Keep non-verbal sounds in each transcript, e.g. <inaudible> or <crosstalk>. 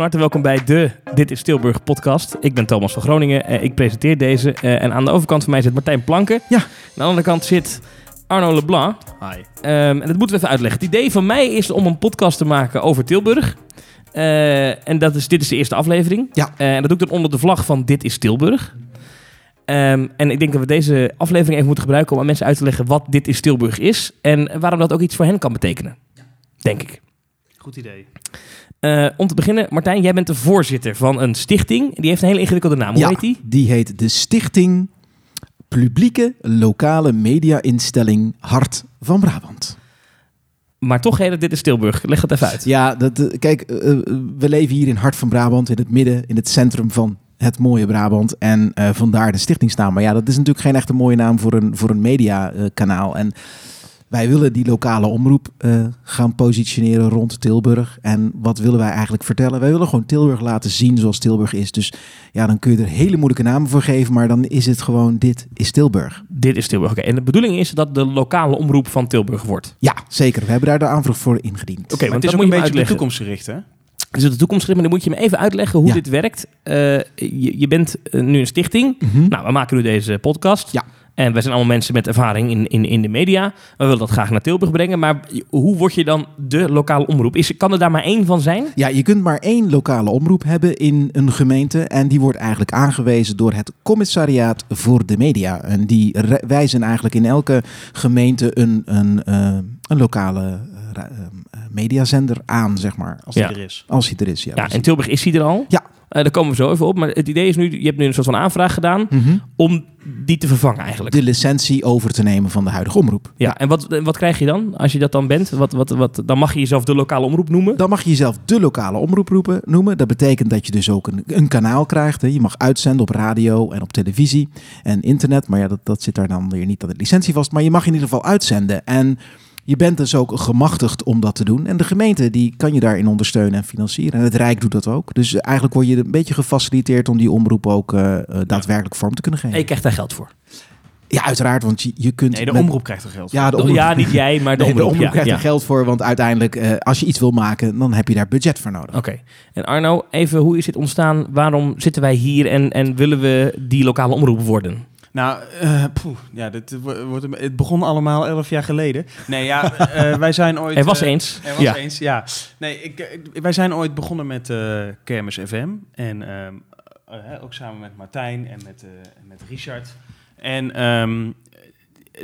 Van harte welkom bij de Dit is Tilburg podcast. Ik ben Thomas van Groningen. eh, ik presenteer deze. eh, en aan de overkant van mij zit Martijn Planken. Ja. Aan de andere kant zit Arno Leblanc. Hi. Ehm, en dat moeten we even uitleggen. Het idee van mij is om een podcast te maken over Tilburg. Eh, en dat is, dit is de eerste aflevering. Ja. En dat doe ik dan onder de vlag van Dit is Tilburg. Ehm, en ik denk dat we deze aflevering even moeten gebruiken om aan mensen uit te leggen wat Dit is Tilburg is. En waarom dat ook iets voor hen kan betekenen. Denk ik. Goed idee. Eh, om te beginnen, Martijn, jij bent de voorzitter van een stichting. Die heeft een hele ingewikkelde naam. Hoe ja, heet die? die heet de Stichting Publieke Lokale Media-instelling Hart van Brabant. Maar toch heet het Dit is Tilburg. Leg dat even uit. Ja, dat, eh, kijk, eh, we leven hier in Hart van Brabant, in het midden, in het centrum van het mooie Brabant. En eh, vandaar de stichtingsnaam. Maar ja, dat is natuurlijk geen echte mooie naam voor een, voor een mediakanaal. en wij willen die lokale omroep eh, gaan positioneren rond Tilburg. En wat willen wij eigenlijk vertellen? Wij willen gewoon Tilburg laten zien zoals Tilburg is. Dus ja, dan kun je er hele moeilijke namen voor geven. Maar dan is het gewoon, dit is Tilburg. Dit is Tilburg. Oké, En de bedoeling is dat de lokale omroep van Tilburg wordt. Ja, zeker. We hebben daar de aanvraag voor ingediend. Oké, want het is ook een beetje de toekomstgericht, hè? Dus de toekomstgericht, maar dan moet je me even uitleggen hoe Ja. dit werkt. Eh, je, je bent eh, nu een stichting. Mhm. Nou, we maken nu deze podcast. Ja. En wij zijn allemaal mensen met ervaring in, in, in de media. We willen dat graag naar Tilburg brengen. Maar hoe word je dan de lokale omroep? Is, kan er daar maar één van zijn? Ja, je kunt maar één lokale omroep hebben in een gemeente. En die wordt eigenlijk aangewezen door het Commissariaat voor de Media. En die wijzen eigenlijk in elke gemeente een, een, eh, een lokale eh, eh, mediazender aan, zeg maar. Als Ja. die er is. Als hij er is, ja. Ja, in Tilburg is die er al. Ja. Eh, daar komen we zo even op. Maar het idee is nu, je hebt nu een soort van aanvraag gedaan Mhm. om die te vervangen eigenlijk. De licentie over te nemen van de huidige omroep. Ja, en wat, wat krijg je dan als je dat dan bent? Wat, wat, wat, dan mag je jezelf de lokale omroep noemen. Dan mag je jezelf de lokale omroep roepen, noemen. Dat betekent dat je dus ook een, een kanaal krijgt. Hè. Je mag uitzenden op radio en op televisie en internet. Maar ja, dat, dat zit daar dan weer niet aan de licentie vast. Maar je mag in ieder geval uitzenden. En je bent dus ook gemachtigd om dat te doen. En de gemeente die kan je daarin ondersteunen en financieren. En het Rijk doet dat ook. Dus eigenlijk word je een beetje gefaciliteerd om die omroep ook eh, eh, daadwerkelijk vorm te kunnen geven. En je krijgt daar geld voor. Ja, uiteraard, want je, je kunt... Nee, de met- omroep krijgt er geld voor. Ja, de omroep, Ja, niet jij, maar de Nee, omroep. ja, krijgt ja. er geld voor, want uiteindelijk, eh, als je iets wil maken, dan heb je daar budget voor nodig. Oké. En Arno, even hoe is dit ontstaan? Waarom zitten wij hier en, en willen we die lokale omroep worden? Nou, poeh, ja, dit wo- wordt, het begon allemaal elf jaar geleden. Nee, ja, eh, wij zijn ooit... Er was eh, eens. Er was Ja. eens, ja. Nee, ik, wij zijn ooit begonnen met Kermis FM. En ehm, eh, ook samen met Martijn en met, met Richard. En ehm,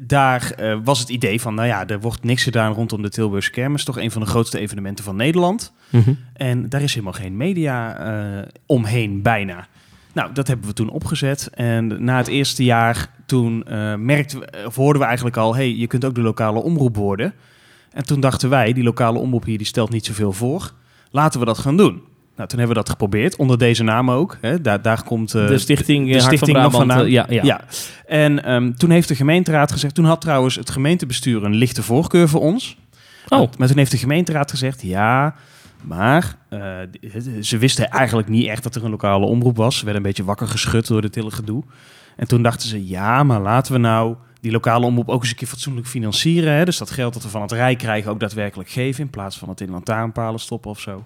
daar was het idee van, nou ja, er wordt niks gedaan rondom de Tilburgse Kermis. Toch een van de grootste evenementen van Nederland. Mhm. En daar is helemaal geen media omheen, bijna. Nou, dat hebben we toen opgezet. En na het eerste jaar, toen eh, merkten we, of hoorden we eigenlijk al... hey, je kunt ook de lokale omroep worden. En toen dachten wij, die lokale omroep hier, die stelt niet zoveel voor. Laten we dat gaan doen. Nou, toen hebben we dat geprobeerd, onder deze naam ook. Hè. Daar, daar komt eh, de stichting, de eh, Hart stichting van nog Brabant. vandaan. eh, ja, ja. ja. En ehm, toen heeft de gemeenteraad gezegd... Toen had trouwens het gemeentebestuur een lichte voorkeur voor ons. Oh, Maar toen heeft de gemeenteraad gezegd, ja, maar eh, ze wisten eigenlijk niet echt dat er een lokale omroep was. Ze werden een beetje wakker geschud door dit hele gedoe. En toen dachten ze, ja, maar laten we nou die lokale omroep ook eens een keer fatsoenlijk financieren. Hè? Dus dat geld dat we van het Rijk krijgen ook daadwerkelijk geven, in plaats van het in lantaarnpalen stoppen of zo.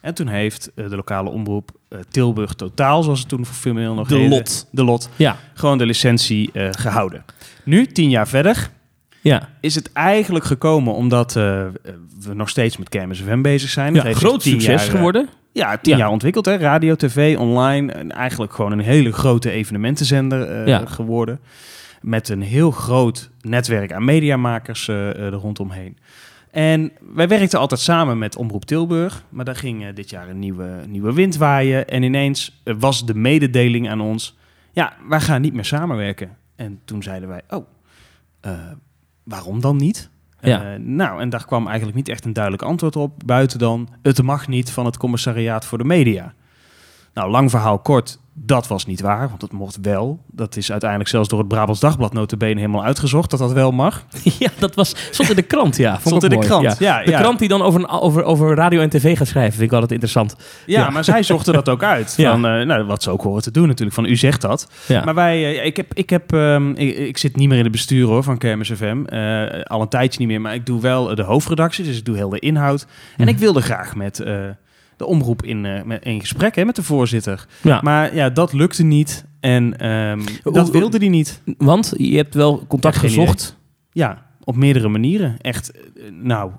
En toen heeft eh, de lokale omroep eh, Tilburg Totaal, zoals het toen formeel nog De heette, Lot. de lot, ja. gewoon de licentie eh, gehouden. Nu, tien jaar verder, ja. is het eigenlijk gekomen omdat eh, we nog steeds met Kermis FM bezig zijn. ja heeft groot succes jaar, eh, geworden. Ja, tien Ja. jaar ontwikkeld. Hè? Radio, tv, online. En eigenlijk gewoon een hele grote evenementenzender eh, Ja. geworden. Met een heel groot netwerk aan mediamakers eh, er rondomheen. En wij werkten altijd samen met Omroep Tilburg. Maar daar ging dit jaar een nieuwe, nieuwe wind waaien. En ineens was de mededeling aan ons... Ja, wij gaan niet meer samenwerken. En toen zeiden wij... Oh, waarom dan niet? Ja. Eh, nou, en daar kwam eigenlijk niet echt een duidelijk antwoord op. Buiten dan, het mag niet van het commissariaat voor de media. Nou, lang verhaal kort, dat was niet waar, want het mocht wel. Dat is uiteindelijk zelfs door het Brabants Dagblad notabene helemaal uitgezocht dat dat wel mag. <laughs> ja, dat was, stond in de krant, ja. Stond in de mooi. krant, ja, De ja. krant die dan over, over, over radio en tv gaat schrijven, vind ik altijd interessant. Ja, Ja. maar zij zochten dat ook uit. <laughs> Ja. Van, eh, nou, wat ze ook horen te doen natuurlijk, van u zegt dat. Ja. Maar wij, eh, ik, heb, ik, heb, ehm, ik, ik zit niet meer in het bestuur hoor, van Kermis FM. Eh, al een tijdje niet meer, maar ik doe wel de hoofdredactie, dus ik doe heel de inhoud. En Mhm. ik wilde graag met, de omroep in, eh, met, in gesprek hè, met de voorzitter. Ja. Maar ja, dat lukte niet. En Hoe- dat wilde hij niet. Want je hebt wel contact Ja, gezocht. Ja, op meerdere manieren. Echt, eh, nou,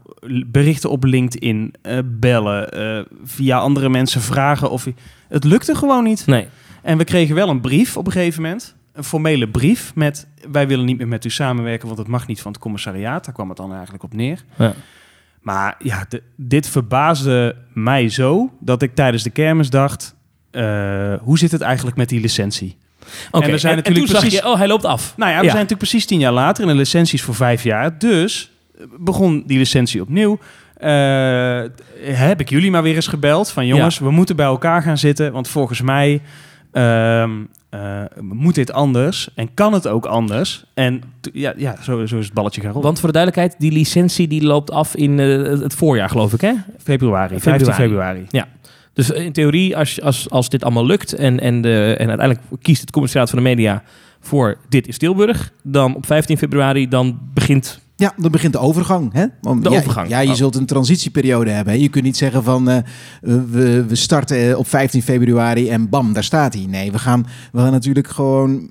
berichten op LinkedIn, eh, bellen, via andere mensen vragen of... Het lukte gewoon niet. Nee. En we kregen wel een brief op een gegeven moment. Een formele brief met... wij willen niet meer met u samenwerken... want het mag niet van het commissariaat. Daar kwam het dan eigenlijk op neer. Ja. Maar ja, de- dit verbaasde mij zo... dat ik tijdens de kermis dacht... eh, hoe zit het eigenlijk met die licentie? Oké, En we zijn en natuurlijk toen zag precies- je, oh, hij loopt af. Nou ja, we zijn natuurlijk precies tien jaar later... en de licentie is voor vijf jaar. Dus eh, begon die licentie opnieuw... Eh, heb ik jullie maar weer eens gebeld van jongens, we moeten bij elkaar gaan zitten, want volgens mij ehm, eh, moet dit anders en kan het ook anders. En ja, ja zo, zo is het balletje gaan rollen. Want voor de duidelijkheid, die licentie die loopt af in eh, het voorjaar, geloof ik, hè? februari, Februari. 15 februari. Dus in theorie, als, als, als dit allemaal lukt en, en, de, en uiteindelijk kiest het commissariaat van de media voor dit is Tilburg, dan op 15 februari dan begint... Ja, dan begint de overgang. Hè? Want De ja, overgang. Ja, je Oh. zult een transitieperiode hebben. hè. Je kunt niet zeggen van eh, we, we starten op 15 februari en bam, daar staat hij. Nee, we gaan, we gaan natuurlijk gewoon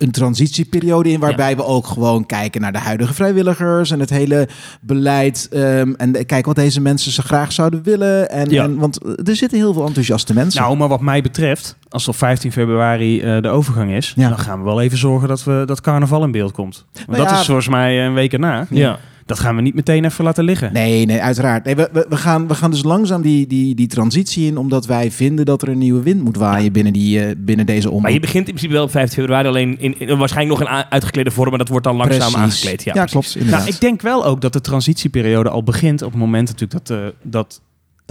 een transitieperiode in waarbij we ook gewoon kijken naar de huidige vrijwilligers en het hele beleid ehm, en kijken wat deze mensen ze graag zouden willen. En, Ja. en, want er zitten heel veel enthousiaste mensen. Nou, maar wat mij betreft, als op 15 februari eh, de overgang is, Ja. dan gaan we wel even zorgen dat we dat carnaval in beeld komt. Want Nou dat ja, is volgens mij een week erna. Ja. Dat gaan we niet meteen even laten liggen. Nee, nee, uiteraard. Nee, we, we, we, gaan, we gaan dus langzaam die, die, die transitie in, omdat wij vinden dat er een nieuwe wind moet waaien binnen, die, eh, binnen deze omroep. Maar je begint in principe wel op 15 februari, alleen in, in- waarschijnlijk nog een uitgeklede vorm, maar dat wordt dan langzaam Precies. aangekleed. Ja, Ja, precies. klopt. Inderdaad. Nou, ik denk wel ook dat de transitieperiode al begint op het moment natuurlijk dat, eh, dat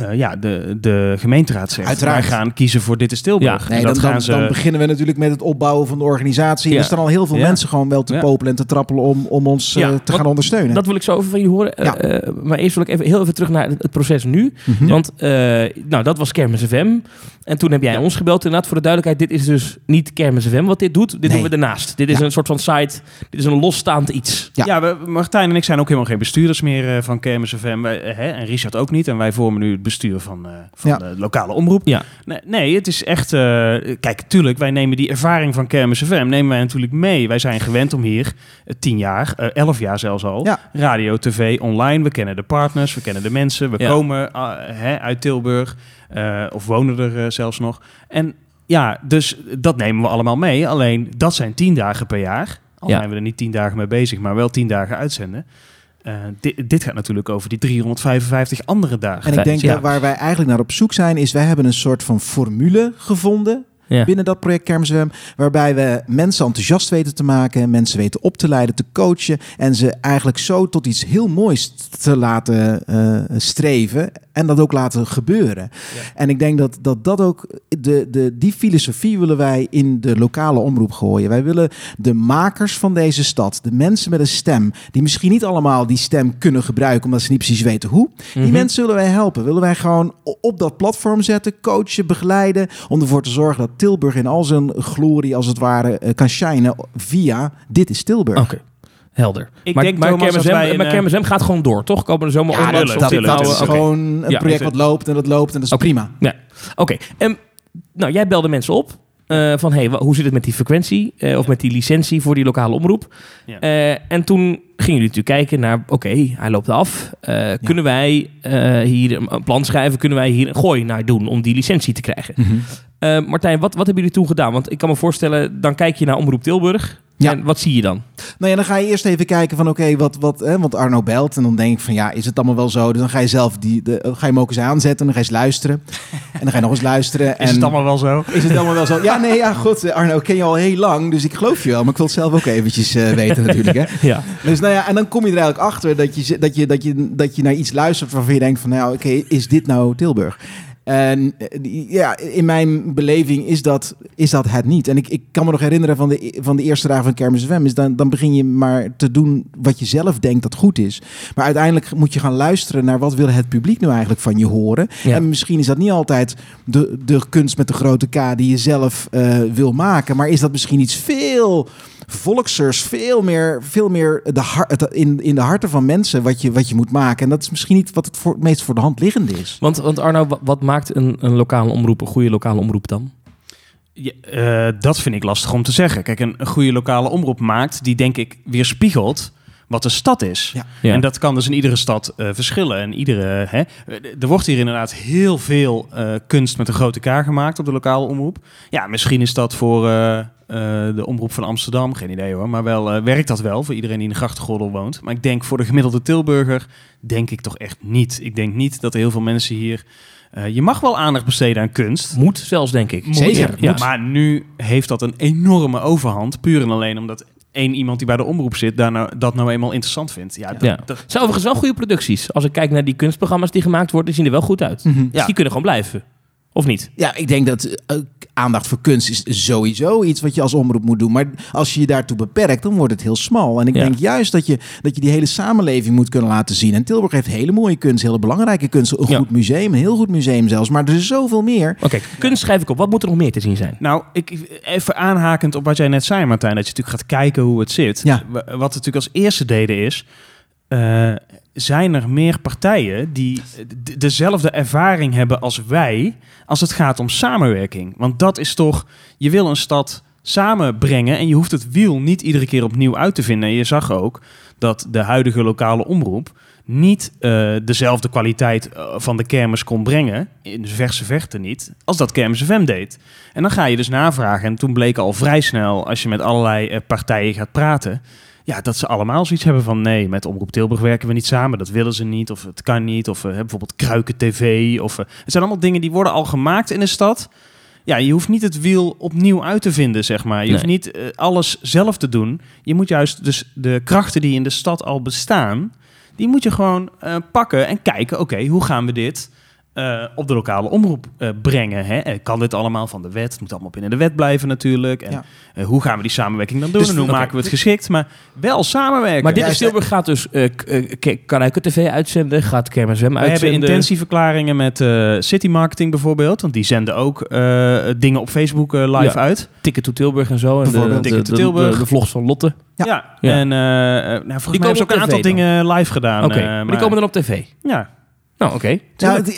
eh, ja, de, de gemeenteraad zegt... Uiteraard. wij gaan kiezen voor Dit is Tilburg. Ja, Nee, dat dan, gaan ze... dan beginnen we natuurlijk met het opbouwen van de organisatie. Ja. Er staan al heel veel Ja. mensen gewoon wel te Ja. popelen en te trappelen om, om ons eh, te want gaan ondersteunen. Dat wil ik zo over van jullie horen. Eh, Ja. eh, maar eerst wil ik even, heel even terug naar het, het proces nu. Mhm. Want eh, nou, dat was Kermis FM. En toen heb jij ons gebeld. Inderdaad, voor de duidelijkheid, dit is dus niet Kermis FM wat dit doet. Dit Nee. doen we daarnaast. Dit is Ja. een soort van site. Dit is een losstaand iets. Ja. Ja, we, Martijn en ik zijn ook helemaal geen bestuurders meer van Kermis FM. Wij, hè, en Richard ook niet. En wij vormen nu het bestuur van, eh, van Ja. de lokale omroep. Ja. Nee, nee, het is echt... eh, kijk, tuurlijk, wij nemen die ervaring van Kermis FM nemen wij natuurlijk mee. Wij zijn gewend om hier eh, tien jaar, elf jaar zelfs al... Ja. radio, tv, online. We kennen de partners, we kennen de mensen. We Ja. komen hè, uit Tilburg eh, of wonen er zelfs nog. En ja, dus dat nemen we allemaal mee. Alleen dat zijn tien dagen per jaar. Al Ja. zijn we er niet tien dagen mee bezig, maar wel tien dagen uitzenden. Eh, dit, dit gaat natuurlijk over die 355 andere dagen. En ik denk Ja. dat waar wij eigenlijk naar op zoek zijn, is wij hebben een soort van formule gevonden Ja. binnen dat project Kermswem, waarbij we mensen enthousiast weten te maken, mensen weten op te leiden, te coachen en ze eigenlijk zo tot iets heel moois te laten eh, streven en dat ook laten gebeuren. En ik denk dat dat, dat ook, de, de, die filosofie willen wij in de lokale omroep gooien. Wij willen de makers van deze stad, de mensen met een stem, die misschien niet allemaal die stem kunnen gebruiken omdat ze niet precies weten hoe, die Mhm. mensen willen wij helpen. Willen wij gewoon op dat platform zetten, coachen, begeleiden. Om ervoor te zorgen dat Tilburg in al zijn glorie, als het ware, eh, kan shinen via Dit is Tilburg. Oké, helder. Ik maar denk, maar, Thomas, FM, wij een, maar eh, Kermis FM gaat gewoon door, toch? Komen er zomaar Ja, onder- dat, dat, dat is gewoon een Ja, project wat loopt en dat loopt en dat is prima. Oké, en nou, jij belde mensen op. eh, van hey, hoe zit het met die frequentie eh, of met die licentie voor die lokale omroep? Ja. Eh, en toen gingen jullie natuurlijk kijken naar, oké, hij loopt af. Eh, Kunnen wij eh, hier een een plan schrijven? Kunnen wij hier een gooi naar doen om die licentie te krijgen? Eh, Martijn, wat, wat hebben jullie toen gedaan? Want ik kan me voorstellen, dan kijk je naar Omroep Tilburg. Ja. En wat zie je dan? Nou ja, dan ga je eerst even kijken van oké, wat, wat, hè, want Arno belt en dan denk ik van ja, is het allemaal wel zo? Dus dan ga je zelf die, de, ga je hem ook eens aanzetten en dan ga je eens luisteren. <laughs> En dan ga je nog eens luisteren. Is en het allemaal wel zo? Is het allemaal wel zo? Ja, nee, ja, goed. eh, Arno, ik ken je al heel lang, dus ik geloof je wel. Maar ik wil het zelf ook eventjes eh, weten natuurlijk, hè. <laughs> Ja. Dus nou ja, en dan kom je er eigenlijk achter dat je, dat je, dat je, dat je naar iets luistert waarvan je denkt van, nou, oké, is dit nou Tilburg? En eh, ja, in mijn beleving is dat, is dat het niet. En ik, ik kan me nog herinneren van de, van de eerste dagen van Kermis FM, is dan, dan begin je maar te doen wat je zelf denkt dat goed is. Maar uiteindelijk moet je gaan luisteren naar wat wil het publiek nu eigenlijk van je horen. Ja. En misschien is dat niet altijd de, de kunst met de grote K die je zelf eh, wil maken, maar is dat misschien iets veel volksers veel meer, veel meer de har- het- in, in de harten van mensen wat je, wat je moet maken. En dat is misschien niet wat het, voor, het meest voor de hand liggende is. Want, want Arno, wa- wat maakt een, een lokale omroep, een goede lokale omroep dan? Ja, eh, dat vind ik lastig om te zeggen. Kijk, een, een goede lokale omroep maakt die denk ik weerspiegelt wat de stad is. Ja. Ja. En dat kan dus in iedere stad eh, verschillen. En iedere, hè, er wordt hier inderdaad heel veel eh, kunst met een grote K gemaakt op de lokale omroep. Ja, misschien is dat voor eh, eh, de omroep van Amsterdam, geen idee hoor. Maar wel eh, werkt dat wel voor iedereen die in de grachtengordel woont. Maar ik denk voor de gemiddelde Tilburger, denk ik toch echt niet. Ik denk niet dat er heel veel mensen hier... eh, je mag wel aandacht besteden aan kunst. Moet zelfs, denk ik. Zeker. Ja. Maar nu heeft dat een enorme overhand. Puur en alleen omdat één iemand die bij de omroep zit... Daar nou, dat nou eenmaal interessant vindt. Ja, dat, Ja. dat- Het zijn overigens wel goede producties. Als ik kijk naar die kunstprogramma's die gemaakt worden, die zien er wel goed uit. Mhm. Dus die kunnen gewoon blijven. Of niet? Ja, ik denk dat eh, aandacht voor kunst is sowieso iets wat je als omroep moet doen. Maar als je je daartoe beperkt, dan wordt het heel smal. En ik Ja. denk juist dat je, dat je die hele samenleving moet kunnen laten zien. En Tilburg heeft hele mooie kunst, hele belangrijke kunst. Een Ja. goed museum, een heel goed museum zelfs. Maar er is zoveel meer. Oké, kunst schrijf ik op. Wat moet er nog meer te zien zijn? Nou, ik, even aanhakend op wat jij net zei, Martijn, dat je natuurlijk gaat kijken hoe het zit. Ja. Wa- Wat we natuurlijk als eerste deden is, eh, zijn er meer partijen die dezelfde ervaring hebben als wij als het gaat om samenwerking? Want dat is toch, je wil een stad samenbrengen en je hoeft het wiel niet iedere keer opnieuw uit te vinden. En je zag ook dat de huidige lokale omroep niet eh, dezelfde kwaliteit eh, van de kermis kon brengen, in de verse verte niet, als dat Kermis FM deed. En dan ga je dus navragen. En toen bleek al vrij snel, als je met allerlei eh, partijen gaat praten, ja, dat ze allemaal zoiets hebben van nee, met Omroep Tilburg werken we niet samen. Dat willen ze niet, of het kan niet, of eh, bijvoorbeeld Kruiken TV. Of, eh, het zijn allemaal dingen die worden al gemaakt in de stad. Ja, je hoeft niet het wiel opnieuw uit te vinden, zeg maar. Je hoeft niet eh, alles zelf te doen. Je moet juist dus de krachten die in de stad al bestaan, die moet je gewoon pakken en kijken, oké, hoe gaan we dit eh, op de lokale omroep eh, brengen? Hè? Eh, Kan dit allemaal van de wet? Het moet allemaal binnen de wet blijven natuurlijk. En Ja. eh, hoe gaan we die samenwerking dan doen? Dus, en hoe maken we het geschikt? Maar wel samenwerken. Maar dit Ja, is Tilburg gaat dus uh, Karuiken TV uitzenden, gaat Kermis FM we hebben uitzenden. intentieverklaringen met eh, City Marketing bijvoorbeeld. Want die zenden ook eh, dingen op Facebook eh, live Ja. uit. Ticket to Tilburg en zo. En de, Bijvoorbeeld. de, Ticket to de- Tilburg. De, de vlogs van Lotte. Ja. Ja. Ja. En nou, volgens mij komen hebben ze ook een aantal dingen live gedaan. Oké, eh, maar die komen dan op tv. Ja. Nou, oké.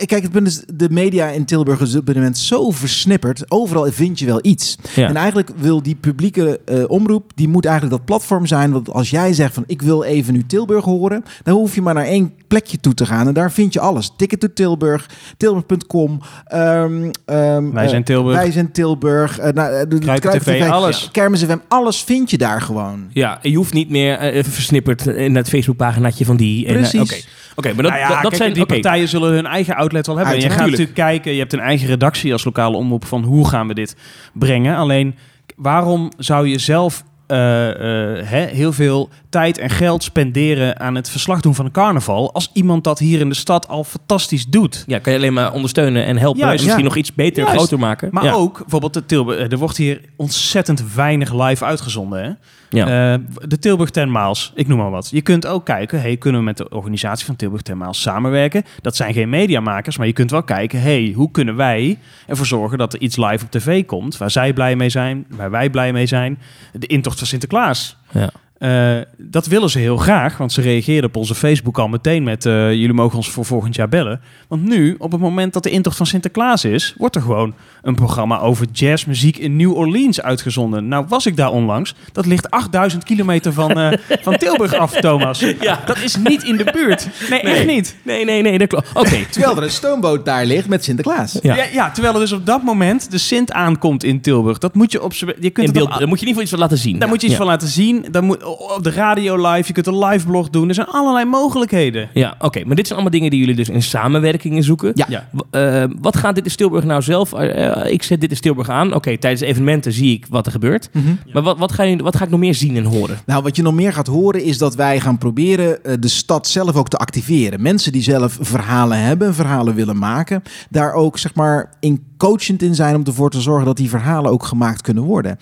Kijk, het punt is, de media in Tilburg is op dit moment zo versnipperd. Overal vind je wel iets. Ja. En eigenlijk wil die publieke eh, omroep, die moet eigenlijk dat platform zijn. Want als jij zegt van ik wil even nu Tilburg horen, dan hoef je maar naar één plekje toe te gaan. En daar vind je alles. Ticket to Tilburg, Tilburg.com. ehm, ehm, Wij eh, zijn Tilburg. Wij zijn Tilburg. eh, nou, eh, de- de Kruiken Kruiken TV, alles. Kermis FM, alles vind je daar gewoon. Ja, en je hoeft niet meer eh, versnipperd in het Facebookpaginaatje van die. en, eh, Precies. Oké, Oké, maar dat, Nou ja, dat, kijk, zijn... die partijen zullen hun eigen outlet wel hebben. En je gaat natuurlijk kijken, je hebt een eigen redactie als lokale omroep van hoe gaan we dit brengen. Alleen, waarom zou je zelf eh, eh, heel veel tijd en geld spenderen aan het verslag doen van een carnaval, als iemand dat hier in de stad al fantastisch doet? Ja, kan je alleen maar ondersteunen en helpen. Juist, en misschien ja. nog iets beter en Juist. groter maken. Maar ja. ook, bijvoorbeeld de Tilburg, eh, er wordt hier ontzettend weinig live uitgezonden. Hè? Ja. Eh, de Tilburg Ten Maals, ik noem maar wat. Je kunt ook kijken, hey, kunnen we met de organisatie van Tilburg Ten Maals samenwerken? Dat zijn geen mediamakers, maar je kunt wel kijken, hey, hoe kunnen wij ervoor zorgen dat er iets live op tv komt, waar zij blij mee zijn, waar wij blij mee zijn. De intocht van Sinterklaas. ja. Eh, dat willen ze heel graag, want ze reageerden op onze Facebook al meteen met... eh, jullie mogen ons voor volgend jaar bellen. Want nu, op het moment dat de intocht van Sinterklaas is... wordt er gewoon een programma over jazzmuziek in New Orleans uitgezonden. Nou, was ik daar onlangs. Dat ligt 8000 kilometer van, eh, <laughs> van Tilburg af, Thomas. Ja. Dat is niet in de buurt. Nee, echt niet. Nee, nee, nee, dat klopt. Oké. Terwijl er een stoomboot daar ligt met Sinterklaas. Ja. Ja. Ja, terwijl er dus op dat moment de Sint aankomt in Tilburg. Dat moet je op z'n... Je kunt In beeld, wel- daar moet je in ieder geval iets van laten zien. Daar moet je iets ja. van laten zien. Dan moet, op de radio live, je kunt een live blog doen. Er zijn allerlei mogelijkheden. Ja, oké. Maar dit zijn allemaal dingen die jullie dus in samenwerkingen zoeken. Ja. Ja. Eh, wat gaat dit in Tilburg nou zelf? eh, eh, ik zet dit in Tilburg aan. Oké, tijdens de evenementen zie ik wat er gebeurt. Mhm. Maar wat, wat, ga je, wat ga ik nog meer zien en horen? Nou, wat je nog meer gaat horen is dat wij gaan proberen de stad zelf ook te activeren. Mensen die zelf verhalen hebben, verhalen willen maken, daar ook zeg maar in coachend in zijn om ervoor te zorgen dat die verhalen ook gemaakt kunnen worden.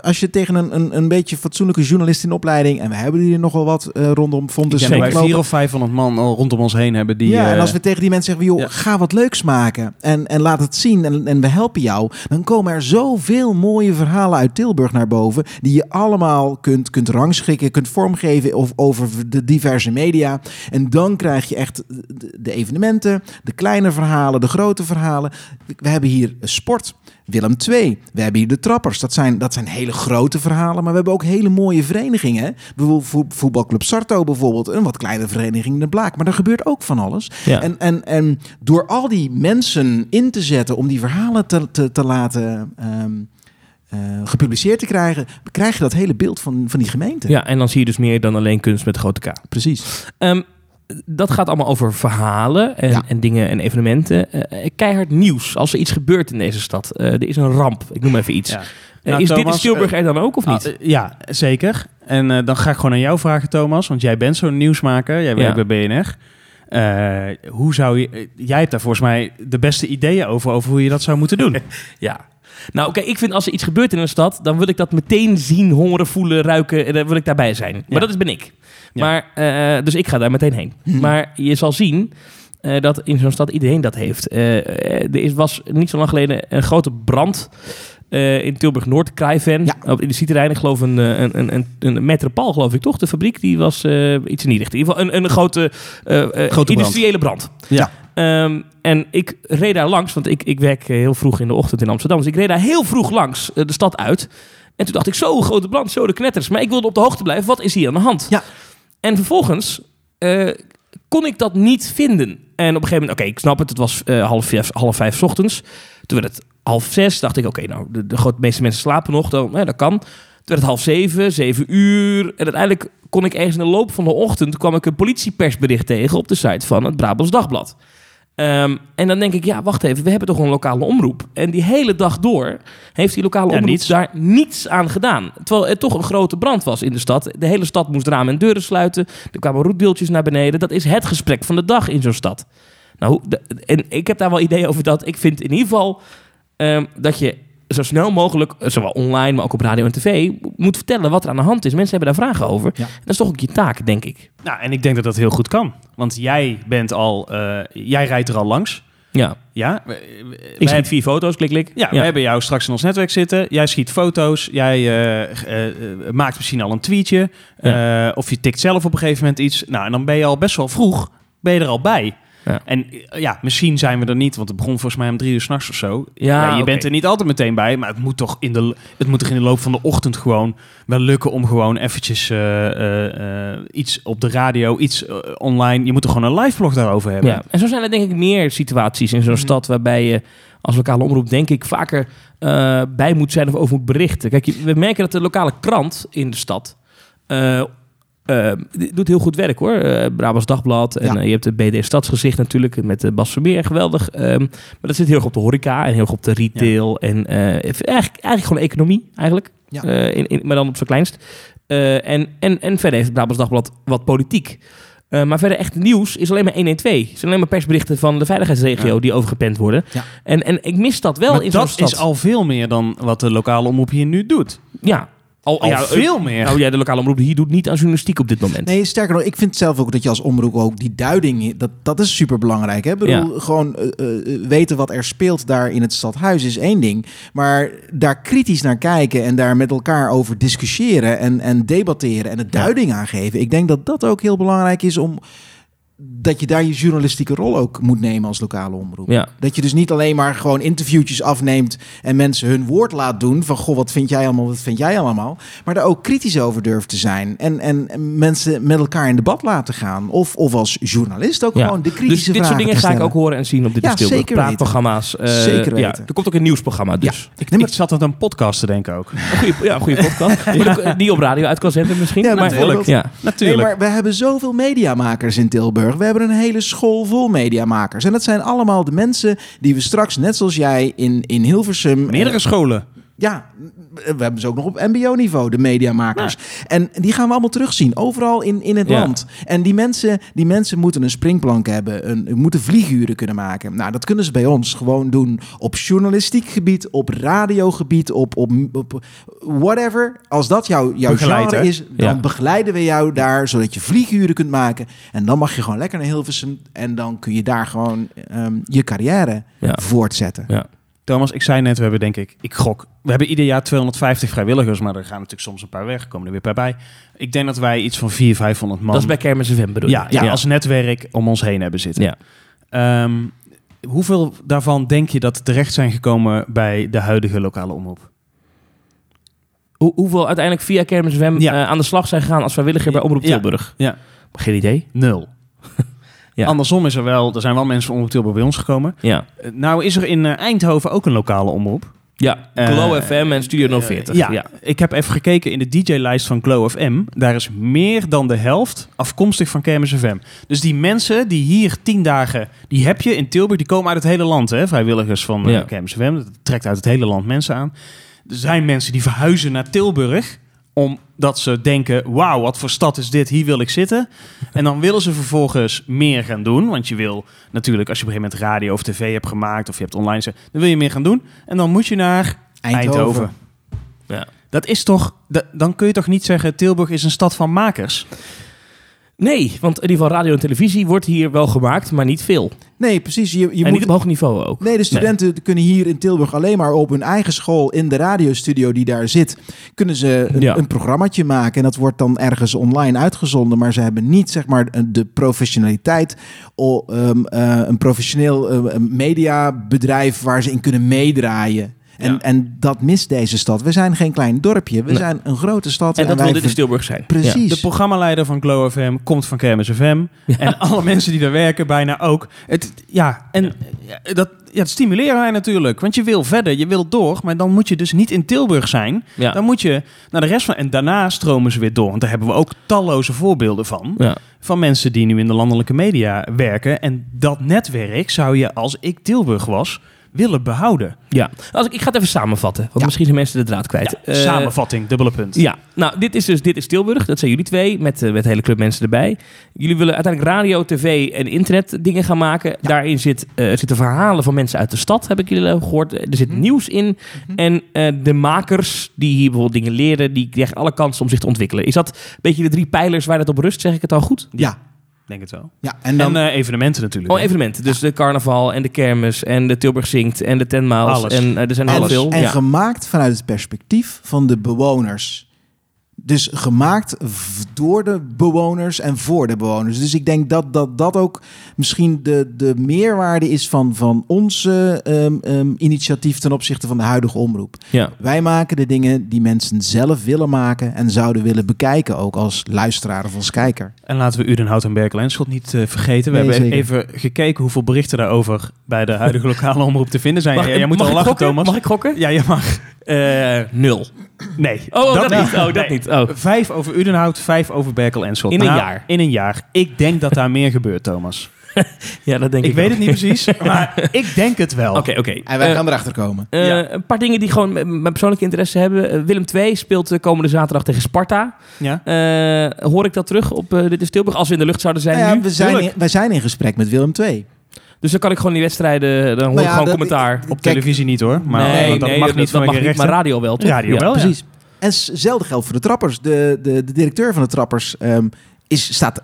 Als je tegen een, een, een beetje fatsoenlijke journalist in opleiding, en we hebben hier nogal wat eh, rondom Ik Fontes denk wij lopen. vier of 500 man al rondom ons heen hebben die... ja, en eh, als we tegen die mensen zeggen, joh, ja. ga wat leuks maken en, en laat het zien en, en we helpen jou, dan komen er zoveel mooie verhalen uit Tilburg naar boven, die je allemaal kunt, kunt rangschikken, kunt vormgeven of over de diverse media. En dan krijg je echt de, de evenementen, de kleine verhalen, de grote verhalen. We hebben hier sport. Willem II. We hebben hier de Trappers. Dat zijn, dat zijn hele grote verhalen. Maar we hebben ook hele mooie verenigingen. Bijvoorbeeld vo- voetbalclub Sarto bijvoorbeeld. Een wat kleine vereniging in de Blaak. Maar er gebeurt ook van alles. Ja. En, en, en door al die mensen in te zetten om die verhalen te, te, te laten ehm, eh, gepubliceerd te krijgen, krijg je dat hele beeld van, van die gemeente. Ja, en dan zie je dus meer dan alleen kunst met grote K. precies. Ehm, dat gaat allemaal over verhalen en, Ja. en dingen en evenementen. Eh, keihard nieuws. Als er iets gebeurt in deze stad. Eh, er is een ramp. Ik noem even iets. ja. Eh, Nou, is dit in Tilburg er dan ook of niet? Ah, eh, ja, zeker. En eh, dan ga ik gewoon aan jou vragen, Thomas. Want jij bent zo'n nieuwsmaker. Jij werkt Ja. bij BNR. Eh, hoe zou je... eh, jij hebt daar volgens mij de beste ideeën over, over hoe je dat zou moeten doen. <laughs> Ja. Nou, oké, ik vind als er iets gebeurt in een stad, dan wil ik dat meteen zien, horen, voelen, ruiken. En dan wil ik daarbij zijn. Maar Ja. dat is ben ik. Ja. Maar, eh, dus ik ga daar meteen heen. Hmm. Maar je zal zien eh, dat in zo'n stad iedereen dat heeft. Eh, er is, was niet zo lang geleden een grote brand in Tilburg-Noord, Kraaiven. Ja. Op industrieterrein, ik geloof een, een, een, een, een Metropaal, geloof ik toch? De fabriek, die was iets in die richting. In ieder geval een, een grote, eh, brand. industriële brand. Ja. Ehm, en ik reed daar langs, want ik, ik werk heel vroeg in de ochtend in Amsterdam. Dus ik reed daar heel vroeg langs de stad uit. En toen dacht ik, zo grote brand, zo de knetters. Maar ik wilde op de hoogte blijven, wat is hier aan de hand? Ja. En vervolgens eh, kon ik dat niet vinden. En op een gegeven moment, oké, ik snap het, het was eh, half, vijf, half vijf ochtends. Toen werd het half zes, dacht ik, oké, nou, de, de meeste mensen slapen nog, dan, eh, dat kan. Toen werd het half zeven, zeven uur. En uiteindelijk kon ik ergens in de loop van de ochtend... kwam ik een politiepersbericht tegen op de site van het Brabants Dagblad. Ehm, en dan denk ik, ja, wacht even, we hebben toch een lokale omroep. En die hele dag door heeft die lokale Ja, omroep niets. daar niets aan gedaan. Terwijl het toch een grote brand was in de stad. De hele stad moest ramen en deuren sluiten. Er kwamen roetdeeltjes naar beneden. Dat is het gesprek van de dag in zo'n stad. Nou, de- en ik heb daar wel ideeën over dat. Ik vind in ieder geval ehm, dat je zo snel mogelijk, eh, zowel online, maar ook op radio en tv, moet vertellen wat er aan de hand is. Mensen hebben daar vragen over. Ja. Dat is toch ook je taak, denk ik. Nou, en ik denk dat dat heel goed kan. Want jij bent al... eh, jij rijdt er al langs. Ja, Ja. Ik zie vier foto's, klik, klik. Ja, we hebben jou straks in ons netwerk zitten. Jij schiet foto's. Jij eh, eh, eh, maakt misschien al een tweetje. Eh, of je tikt zelf op een gegeven moment iets. Nou, en dan ben je al best wel vroeg. Ben je er al bij. Ja. En eh, ja, misschien zijn we er niet. Want het begon volgens mij om drie uur s'nachts of zo. Ja, je bent er niet altijd meteen bij. Maar het moet toch in de, het moet toch in de loop van de ochtend gewoon wel lukken om gewoon eventjes eh, eh, iets op de radio, iets online. Je moet er gewoon een live blog daarover hebben. Ja, en zo zijn er denk ik meer situaties in zo'n Mhm. stad waarbij je als lokale omroep denk ik vaker bij moet zijn of over moet berichten. Kijk, we merken dat de lokale krant in de stad eh, die doet heel goed werk hoor. Eh Brabants Dagblad en Ja. eh, je hebt de BD Stadsgezicht natuurlijk met de Bas Vermeer, geweldig. Ehm, maar dat zit heel erg op de horeca en heel erg op de retail en eh, eigenlijk, eigenlijk gewoon economie eigenlijk. Ja. Eh, in, in, maar dan op zijn kleinst. Eh, en, en, en verder heeft het Brabants Dagblad wat politiek. Eh, maar verder echt nieuws is alleen maar 112. Het zijn alleen maar persberichten van de veiligheidsregio Ja. die overgepend worden. Ja. En, en ik mis dat wel Maar in zo'n dat is al veel meer dan wat de lokale omroep hier nu doet. Ja, al, Al ja, veel eh, meer. Nou ja, de lokale omroep hier doet niet aan journalistiek op dit moment. Nee, sterker nog, ik vind zelf ook dat je als omroep ook die duiding, dat, dat is super belangrijk. Hè? Ik bedoel, gewoon eh, eh, weten wat er speelt daar in het stadhuis is één ding. Maar daar kritisch naar kijken en daar met elkaar over discussiëren en, en debatteren en het duiding aangeven. Ik denk dat dat ook heel belangrijk is om dat je daar je journalistieke rol ook moet nemen als lokale omroep. Ja. Dat je dus niet alleen maar gewoon interviewtjes afneemt en mensen hun woord laat doen van goh, wat vind jij allemaal, wat vind jij allemaal, maar daar ook kritisch over durft te zijn en, en, en mensen met elkaar in debat laten gaan of, of als journalist ook Ja. gewoon de Dus kritische dit soort dingen ga ik ook horen en zien op dit Ja, zeker. Praatprogramma's. eh, Zeker Ja, er komt ook een nieuwsprogramma dus. Ik Ik, neem het. zat aan een podcast te denken ook. Een goede, ja, een goede <laughs> podcast. Die op radio uit kan zenden misschien. Ja, maar, natuurlijk. Ja. Natuurlijk. Nee, maar we hebben zoveel mediamakers in Tilburg. We hebben een hele school vol mediamakers. En dat zijn allemaal de mensen die we straks, net zoals jij, in, in Hilversum... Meerdere scholen. Ja, we hebben ze ook nog op mbo-niveau, de mediamakers. En die gaan we allemaal terugzien, overal in, in het Ja. land. En die mensen, die mensen moeten een springplank hebben, een, moeten vlieguren kunnen maken. Nou, dat kunnen ze bij ons gewoon doen op journalistiek gebied, op radiogebied, op, op, op whatever. Als dat jouw jouw Begeleid, genre hè? is, dan Ja. begeleiden we jou daar, zodat je vlieguren kunt maken. En dan mag je gewoon lekker naar Hilversum en dan kun je daar gewoon ehm, je carrière Ja. voortzetten. Ja. Thomas, ik zei net, we hebben denk ik, ik gok, we hebben ieder jaar 250 vrijwilligers, maar er gaan natuurlijk soms een paar weg, komen er weer een paar bij. Ik denk dat wij iets van 400, 500 man Dat is bij Kermis FM bedoel je? ja, die als netwerk om ons heen hebben zitten. Ja. Ehm, hoeveel daarvan denk je dat terecht zijn gekomen bij de huidige lokale omroep? Hoe, hoeveel uiteindelijk via Kermis FM Ja. eh, aan de slag zijn gegaan als vrijwilliger bij Omroep Ja. Tilburg? Ja. Geen idee. Nul. <laughs> Ja. Andersom is er wel, er zijn wel mensen van Omroep Tilburg bij ons gekomen. Ja. Eh, nou is er in eh, Eindhoven ook een lokale omroep. Ja, Eh, Glow FM en Studio 040. ja, ja. ik heb even gekeken in de DJ-lijst van Glow FM. Daar is meer dan de helft afkomstig van Kermis FM. Dus die mensen die hier tien dagen, die heb je in Tilburg, die komen uit het hele land, hè? vrijwilligers van eh, Ja. Kermis FM. Dat trekt uit het hele land mensen aan. Er zijn mensen die verhuizen naar Tilburg omdat ze denken, wauw, wat voor stad is dit, hier wil ik zitten. En dan willen ze vervolgens meer gaan doen. Want je wil natuurlijk, als je op een gegeven moment radio of tv hebt gemaakt... of je hebt online, dan wil je meer gaan doen. En dan moet je naar Eindhoven. Ja. Dat is toch, da- dan kun je toch niet zeggen, Tilburg is een stad van makers? Nee, want in ieder geval radio en televisie wordt hier wel gemaakt, maar niet veel. Nee, precies. Je, je en moet niet op hoog niveau ook. Nee, de studenten kunnen hier in Tilburg alleen maar op hun eigen school in de radiostudio die daar zit, kunnen ze een, Ja. een programmaatje maken en dat wordt dan ergens online uitgezonden, maar ze hebben niet zeg maar de professionaliteit, o- ehm, eh, een professioneel eh, een mediabedrijf waar ze in kunnen meedraaien. En, Ja. en dat mist deze stad. We zijn geen klein dorpje, we Nee. zijn een grote stad. En dat wil dit in Tilburg zijn. Precies. De programmaleider van Glow FM komt van Kermis FM. En alle mensen die daar werken bijna ook. Het, ja, en ja, dat, ja, dat stimuleren wij natuurlijk. Want je wil verder, je wil door. Maar dan moet je dus niet in Tilburg zijn. Ja. Dan moet je naar de rest van... En daarna stromen ze weer door. Want daar hebben we ook talloze voorbeelden van. Ja. Van mensen die nu in de landelijke media werken. En dat netwerk zou je, als ik Tilburg was, willen behouden. ja. Als ik, ik ga het even samenvatten, want Ja. misschien zijn mensen de draad kwijt. Ja, Eh, samenvatting, dubbele punt. Ja, nou, dit is dus dit is Tilburg. Dat zijn jullie twee, met, eh, met hele club mensen erbij. Jullie willen uiteindelijk radio, tv en internet dingen gaan maken. Daarin zit, eh, zitten verhalen van mensen uit de stad, heb ik jullie gehoord. Er zit Mhm. nieuws in. En eh, de makers die hier bijvoorbeeld dingen leren, die krijgen alle kansen om zich te ontwikkelen. Is dat een beetje de drie pijlers waar het op rust? Zeg ik het al goed? Ja, Denk het wel. ja. En dan En eh, evenementen natuurlijk. Oh, hè. evenementen. Dus de carnaval en de kermis en de Tilburg Zingt en de Ten Miles. Alles. En eh, er zijn heel Alles. veel. En ja. gemaakt vanuit het perspectief van de bewoners. Dus gemaakt door de bewoners en voor de bewoners. Dus ik denk dat dat, dat ook misschien de, de meerwaarde is van, van ons eh, ehm, ehm, initiatief ten opzichte van de huidige omroep. ja. Wij maken de dingen die mensen zelf willen maken en zouden willen bekijken, ook als luisteraar of als kijker. En laten we Udenhout en Berkel en Schot niet eh, vergeten. We Nee, hebben zeker. even gekeken hoeveel berichten daarover bij de huidige lokale omroep te vinden zijn. Mag, Ja, jij moet al lachen? Thomas. Mag ik gokken? Ja, je mag. Eh, nul. Nee. Oh, dat, niet. niet. Oh, dat Nee. niet. Oh. Vijf over Udenhout, vijf over Berkel en. In een Nou, jaar. In een jaar. Ik denk dat daar meer gebeurt, Thomas. <laughs> Ja, dat denk Ik, ik weet ook. het niet precies, <laughs> maar ik denk het wel. Oké, oké. En wij Eh, gaan erachter komen. eh, Ja. Een paar dingen die gewoon met- mijn persoonlijke interesse hebben. Eh, Willem II speelt de komende zaterdag tegen Sparta. Ja? Eh, hoor ik dat terug op eh Dit is Tilburg? Als we in de lucht zouden zijn Nou ja, nu? we, zijn in, wij zijn in gesprek met Willem II. Dus dan kan ik gewoon die wedstrijden... Dan hoor ik gewoon dat- commentaar. Op Kijk, televisie niet hoor. Maar nee, dat nee, mag dat, niet dat mag niet, maar radio wel, toch? Radio Ja. wel, ja. Precies. En hetzelfde geldt voor de trappers. De, de, de directeur van de trappers ehm, is, staat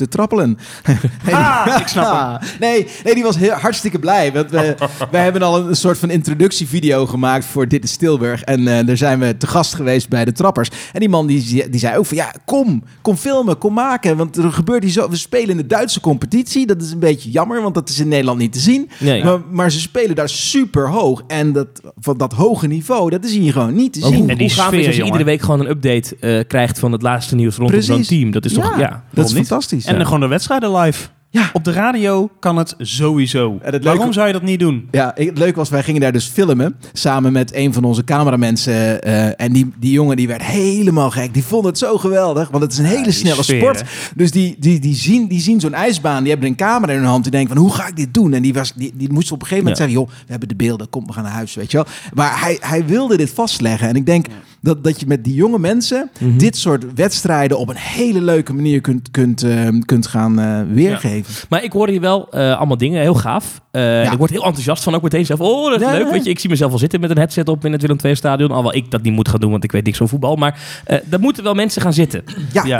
te trappelen. <laughs> Ah, ik snap hem. <laughs> nee, nee, die was heel, hartstikke blij. Want we, wij <laughs> hebben al een, soort van introductievideo gemaakt voor Dit is Tilburg. En eh, daar zijn we te gast geweest bij de trappers. En die man die, die zei ook van ja, kom, kom filmen, kom maken. Want er gebeurt hier zo. We spelen in de Duitse competitie. Dat is een beetje jammer, want dat is in Nederland niet te zien. Nee. Maar, maar ze spelen daar super hoog. En dat, van dat hoge niveau, dat is hier gewoon niet te zien. hoe, En die sfeer, is als je iedere week gewoon een update eh, krijgt van het laatste nieuws rondom zo'n team. Dat is toch... Ja. dat is niet? fantastisch. En gewoon de wedstrijden live. Ja. Op de radio kan het sowieso. En het Waarom leuke- zou je dat niet doen? Ja, het leuke was, wij gingen daar dus filmen. Samen met een van onze cameramensen. eh, en die, die jongen die werd helemaal gek. Die vond het zo geweldig. Want het is een hele snelle sfeer, sport. hè? Dus die, die, die zien, die zien zo'n ijsbaan. Die hebben een camera in hun hand. Die denken van, hoe ga ik dit doen? En die, was, die, die moest op een gegeven moment Ja. zeggen... joh, we hebben de beelden. Kom, we gaan naar huis, weet je wel. Maar hij, hij wilde dit vastleggen. En ik denk dat, dat je met die jonge mensen... Mhm. dit soort wedstrijden op een hele leuke manier kunt, kunt, eh, kunt gaan eh, weergeven. Maar ik hoor hier wel eh, allemaal dingen, heel gaaf. Eh, Ik word heel enthousiast van ook meteen zelf. Oh, dat is Ja, leuk. ja. Weet je, ik zie mezelf wel zitten met een headset op in het Willem II stadion. Alhoewel ik dat niet moet gaan doen, want ik weet niks van voetbal. Maar eh daar moeten wel mensen gaan zitten. Ja,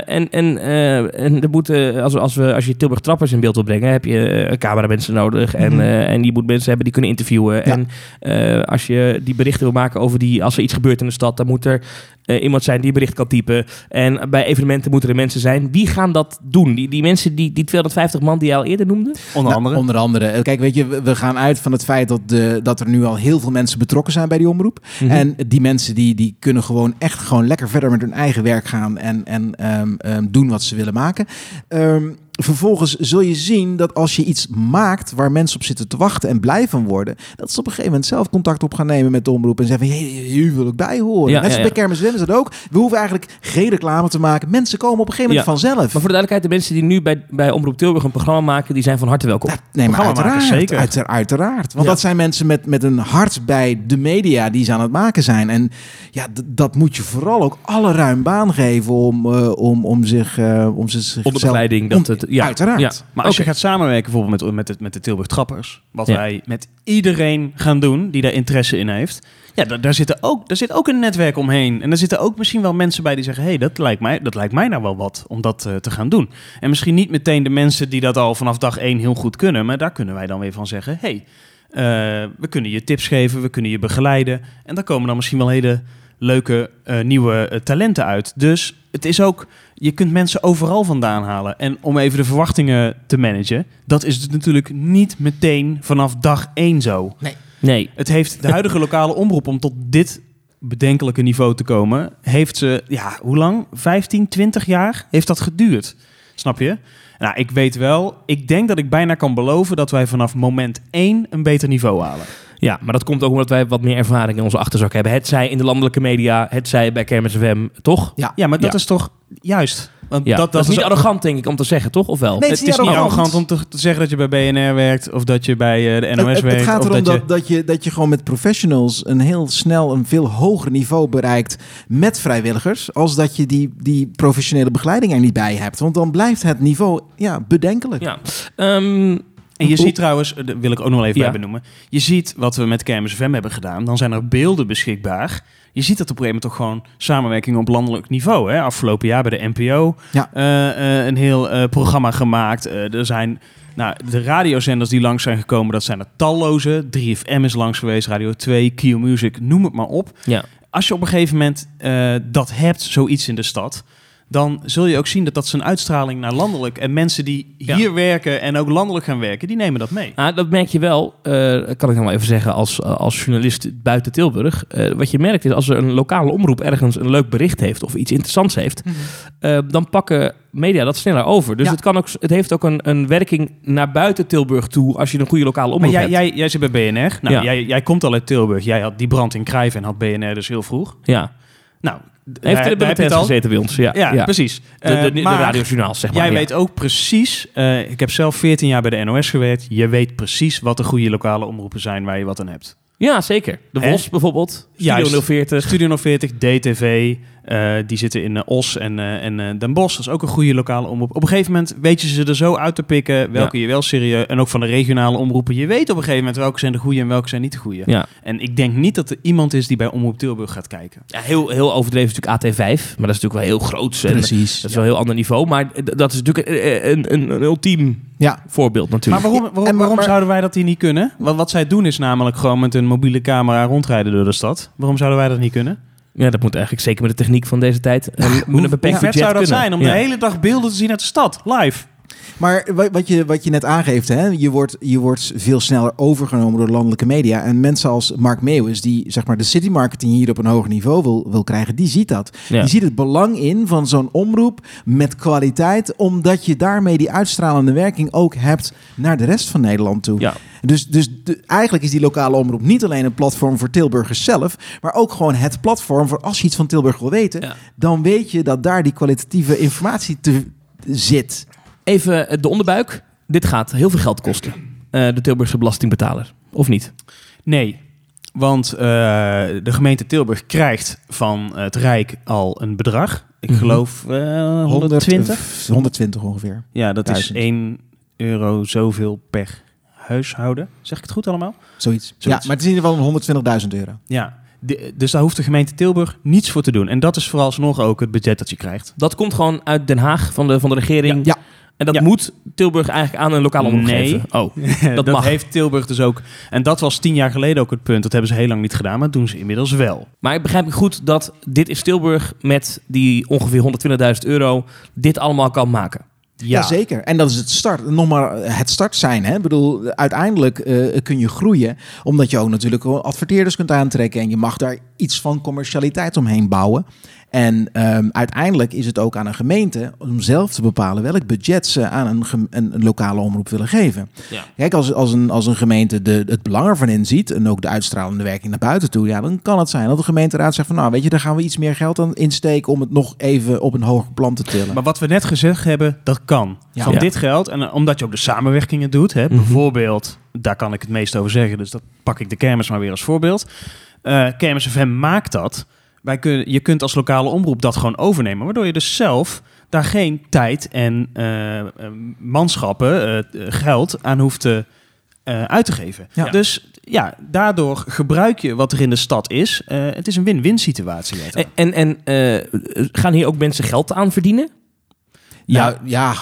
en en, en er moeten, als, als, we, als je Tilburg Trappers in beeld wil brengen, heb je cameramensen nodig. En, eh, en je moet mensen hebben die kunnen interviewen. Ja. En als je die berichten wil maken over die, als er iets gebeurt in de stad, dan moet er iemand zijn die een bericht kan typen. En bij evenementen moeten er mensen zijn. Wie gaan dat doen? Die, die mensen, die, die 250 man die je al eerder noemde? Onder Nou, andere. Onder andere. Eh, Kijk, weet je, we- we gaan uit van het feit dat, de, dat er nu al heel veel mensen betrokken zijn bij die omroep. Mhm. En die mensen die, die kunnen gewoon echt gewoon lekker verder met hun eigen werk gaan en, en ehm, ehm, doen wat ze willen maken. Ehm, vervolgens zul je zien dat als je iets maakt waar mensen op zitten te wachten en blij van worden, dat ze op een gegeven moment zelf contact op gaan nemen met de omroep en zeggen van, hey, hier wil ik bij horen. Ja, Net zoals bij. Kermis Wem is dat ook. We hoeven eigenlijk geen reclame te maken. Mensen komen op een gegeven moment Ja. vanzelf. Maar voor de duidelijkheid, de mensen die nu bij, bij Omroep Tilburg een programma maken, die zijn van harte welkom. Ja, nee, maar uiteraard. maken, zeker. Uiteraard, uiteraard. Want Ja. dat zijn mensen met, met een hart bij de media die ze aan het maken zijn. En ja, dat moet je vooral ook alle ruim baan geven om, eh, om, om zich... eh om zich Onder begeleiding. Dat het, ja, Uiteraard. Ja. Maar als je gaat samenwerken bijvoorbeeld met, met, de, met de Tilburg Trappers, wat Ja. wij met iedereen gaan doen die daar interesse in heeft, ja, da- daar, zit ook, daar zit ook een netwerk omheen. En daar zitten ook misschien wel mensen bij die zeggen, hey, dat, lijkt mij, dat lijkt mij nou wel wat om dat eh, te gaan doen. En misschien niet meteen de mensen die dat al vanaf dag één heel goed kunnen, maar daar kunnen wij dan weer van zeggen, hey, eh, we kunnen je tips geven, we kunnen je begeleiden. En daar komen dan misschien wel hele leuke eh, nieuwe talenten uit. Dus het is ook, je kunt mensen overal vandaan halen. En om even de verwachtingen te managen, dat is het natuurlijk niet meteen vanaf dag één zo. Nee. Het heeft de huidige lokale omroep om tot dit bedenkelijke niveau te komen, heeft ze, ja, hoe lang? 15, 20 jaar heeft dat geduurd. Snap je? Nou, ik weet wel, ik denk dat ik bijna kan beloven dat wij vanaf moment één een beter niveau halen. Ja, maar dat komt ook omdat wij wat meer ervaring in onze achterzak hebben. Het zij in de landelijke media, het zij bij Kermis FM, toch? Ja. Ja, maar dat Ja. is toch juist? Want Ja, dat, is niet ook- arrogant, denk ik, om te zeggen, toch? Of wel? Nee, Het is niet arrogant om te, te zeggen dat je bij BNR werkt of dat je bij eh, de NOS Het, het, werkt. het gaat erom dat je... dat, dat, je, dat je gewoon met professionals een heel snel een veel hoger niveau bereikt met vrijwilligers, als dat je die, die professionele begeleiding er niet bij hebt. Want dan blijft het niveau ja, bedenkelijk. Ja. Ehm, En je ziet trouwens, eh, dat wil ik ook nog wel even Ja. bij benoemen. Je ziet wat we met Kermis FM hebben gedaan. Dan zijn er beelden beschikbaar. Je ziet dat op een gegeven moment toch gewoon samenwerking op landelijk niveau. Hè? Afgelopen jaar bij de NPO Ja. eh, eh, een heel programma gemaakt. Er zijn nou, de radiozenders die langs zijn gekomen, dat zijn er talloze. 3FM is langs geweest, Radio 2, Q Music, noem het maar op. ja. Als je op een gegeven moment dat hebt, zoiets in de stad, dan zul je ook zien dat dat zijn uitstraling naar landelijk en mensen die Ja. hier werken en ook landelijk gaan werken, die nemen dat mee. Ah, dat merk je wel, eh, kan ik nog wel even zeggen, als, als journalist buiten Tilburg. Eh, wat je merkt is, als er een lokale omroep ergens een leuk bericht heeft of iets interessants heeft, eh, dan pakken media dat sneller over. Dus Ja. het, kan ook, het heeft ook een, een werking naar buiten Tilburg toe als je een goede lokale Maar omroep jij, hebt. jij, jij zit bij BNR. Nou, Ja. jij, jij komt al uit Tilburg. Jij had die brand in Krijven en had BNR dus heel vroeg. ja. Nou, Heeft daar- er de al. gezeten bij ons. Ja, Ja, ja. precies. De, de, Eh, de, maar radiojournaals, zeg maar. Jij ja. weet ook precies, eh, ik heb zelf 14 jaar bij de NOS gewerkt. Je weet precies wat de goede lokale omroepen zijn waar je wat aan hebt. Ja, zeker. De? Vos bijvoorbeeld. Juist. Studio 040. Studio 040, DTV, eh, die zitten in eh, Os en, eh, en eh, Den Bosch. Dat is ook een goede lokale omroep. Op een gegeven moment weet je ze er zo uit te pikken welke je wel serieus... En ook van de regionale omroepen. Je weet op een gegeven moment welke zijn de goede en welke zijn niet de goede. Ja. En ik denk niet dat er iemand is die bij Omroep Tilburg gaat kijken. Ja, heel, heel overdreven is natuurlijk AT5. Maar dat is natuurlijk wel heel groot. Precies. Dat is wel een heel ander niveau. Maar dat is natuurlijk een, een, een, een ultiem Ja, voorbeeld Maar natuurlijk. waarom, waarom, En maar- waarom maar- zouden wij dat hier niet kunnen? Want wat zij doen is namelijk gewoon met een mobiele camera rondrijden door de stad. Waarom zouden wij dat niet kunnen? Ja, dat moet eigenlijk zeker met de techniek van deze tijd. En met een Hoe beperkt vet zou dat kunnen. zijn om de hele dag beelden te zien uit de stad, live? Maar wa- wat je, wat je net aangeeft, hè, je, wordt, je wordt veel sneller overgenomen door landelijke media. En mensen als Mark Meeuwis, die zeg maar, de city marketing hier op een hoger niveau wil, wil krijgen, die ziet dat. Ja. Die ziet het belang in van zo'n omroep met kwaliteit, omdat je daarmee die uitstralende werking ook hebt naar de rest van Nederland toe. Ja. Dus, dus de- eigenlijk is die lokale omroep niet alleen een platform voor Tilburgers zelf, maar ook gewoon het platform voor als je iets van Tilburg wil weten, Ja. dan weet je dat daar die kwalitatieve informatie te, zit. Even eh, de onderbuik. Dit gaat heel veel geld kosten. Eh, de Tilburgse belastingbetaler. Of niet? Nee, want eh, de gemeente Tilburg krijgt van het Rijk al een bedrag. Ik Mhm. geloof eh 120. 120 ongeveer. Ja, dat is Duizend. 1 euro zoveel per huishouden. Zeg ik het goed allemaal? Zoiets. Zoiets. Ja, maar het is in ieder geval 120.000 euro. Ja. De- dus daar hoeft de gemeente Tilburg niets voor te doen. En dat is vooralsnog ook het budget dat je krijgt. Dat komt gewoon uit Den Haag van de, van de regering. Ja. En dat Ja. moet Tilburg eigenlijk aan een lokale omroep Nee. Oh, <laughs> dat mag. heeft Tilburg dus ook. En dat was tien jaar geleden ook het punt. Dat hebben ze heel lang niet gedaan, maar dat doen ze inmiddels wel. Maar ik begrijp ik goed dat dit is Tilburg met die ongeveer 120.000 euro dit allemaal kan maken. Ja. zeker. En dat is het start. Nog maar het start zijn. Hè? Ik bedoel, uiteindelijk eh, kun je groeien. Omdat je ook natuurlijk adverteerders kunt aantrekken. En je mag daar iets van commercialiteit omheen bouwen. En ehm, uiteindelijk is het ook aan een gemeente om zelf te bepalen welk budget ze aan een, een, een lokale omroep willen geven. Ja. Kijk, als, als, een, als een gemeente de, het belang ervan inziet en ook de uitstralende werking naar buiten toe, ja, dan kan het zijn dat de gemeenteraad zegt van nou, weet je, daar gaan we iets meer geld aan insteken om het nog even op een hoger plan te tillen. Maar wat we net gezegd hebben, dat kan. Ja. Van Ja. dit geld, en omdat je ook de samenwerkingen doet, hè, Mhm. bijvoorbeeld, daar kan ik het meest over zeggen, dus dat pak ik de kermis maar weer als voorbeeld. Eh kermis FM maakt dat. Wij kun, je kunt als lokale omroep dat gewoon overnemen, waardoor je dus zelf daar geen tijd en eh, eh, manschappen, eh, geld aan hoeft te, uit te geven. Ja. Dus ja, daardoor gebruik je wat er in de stad is. Het is een win-win situatie. En, en, en gaan hier ook mensen geld aan verdienen? Nou ja,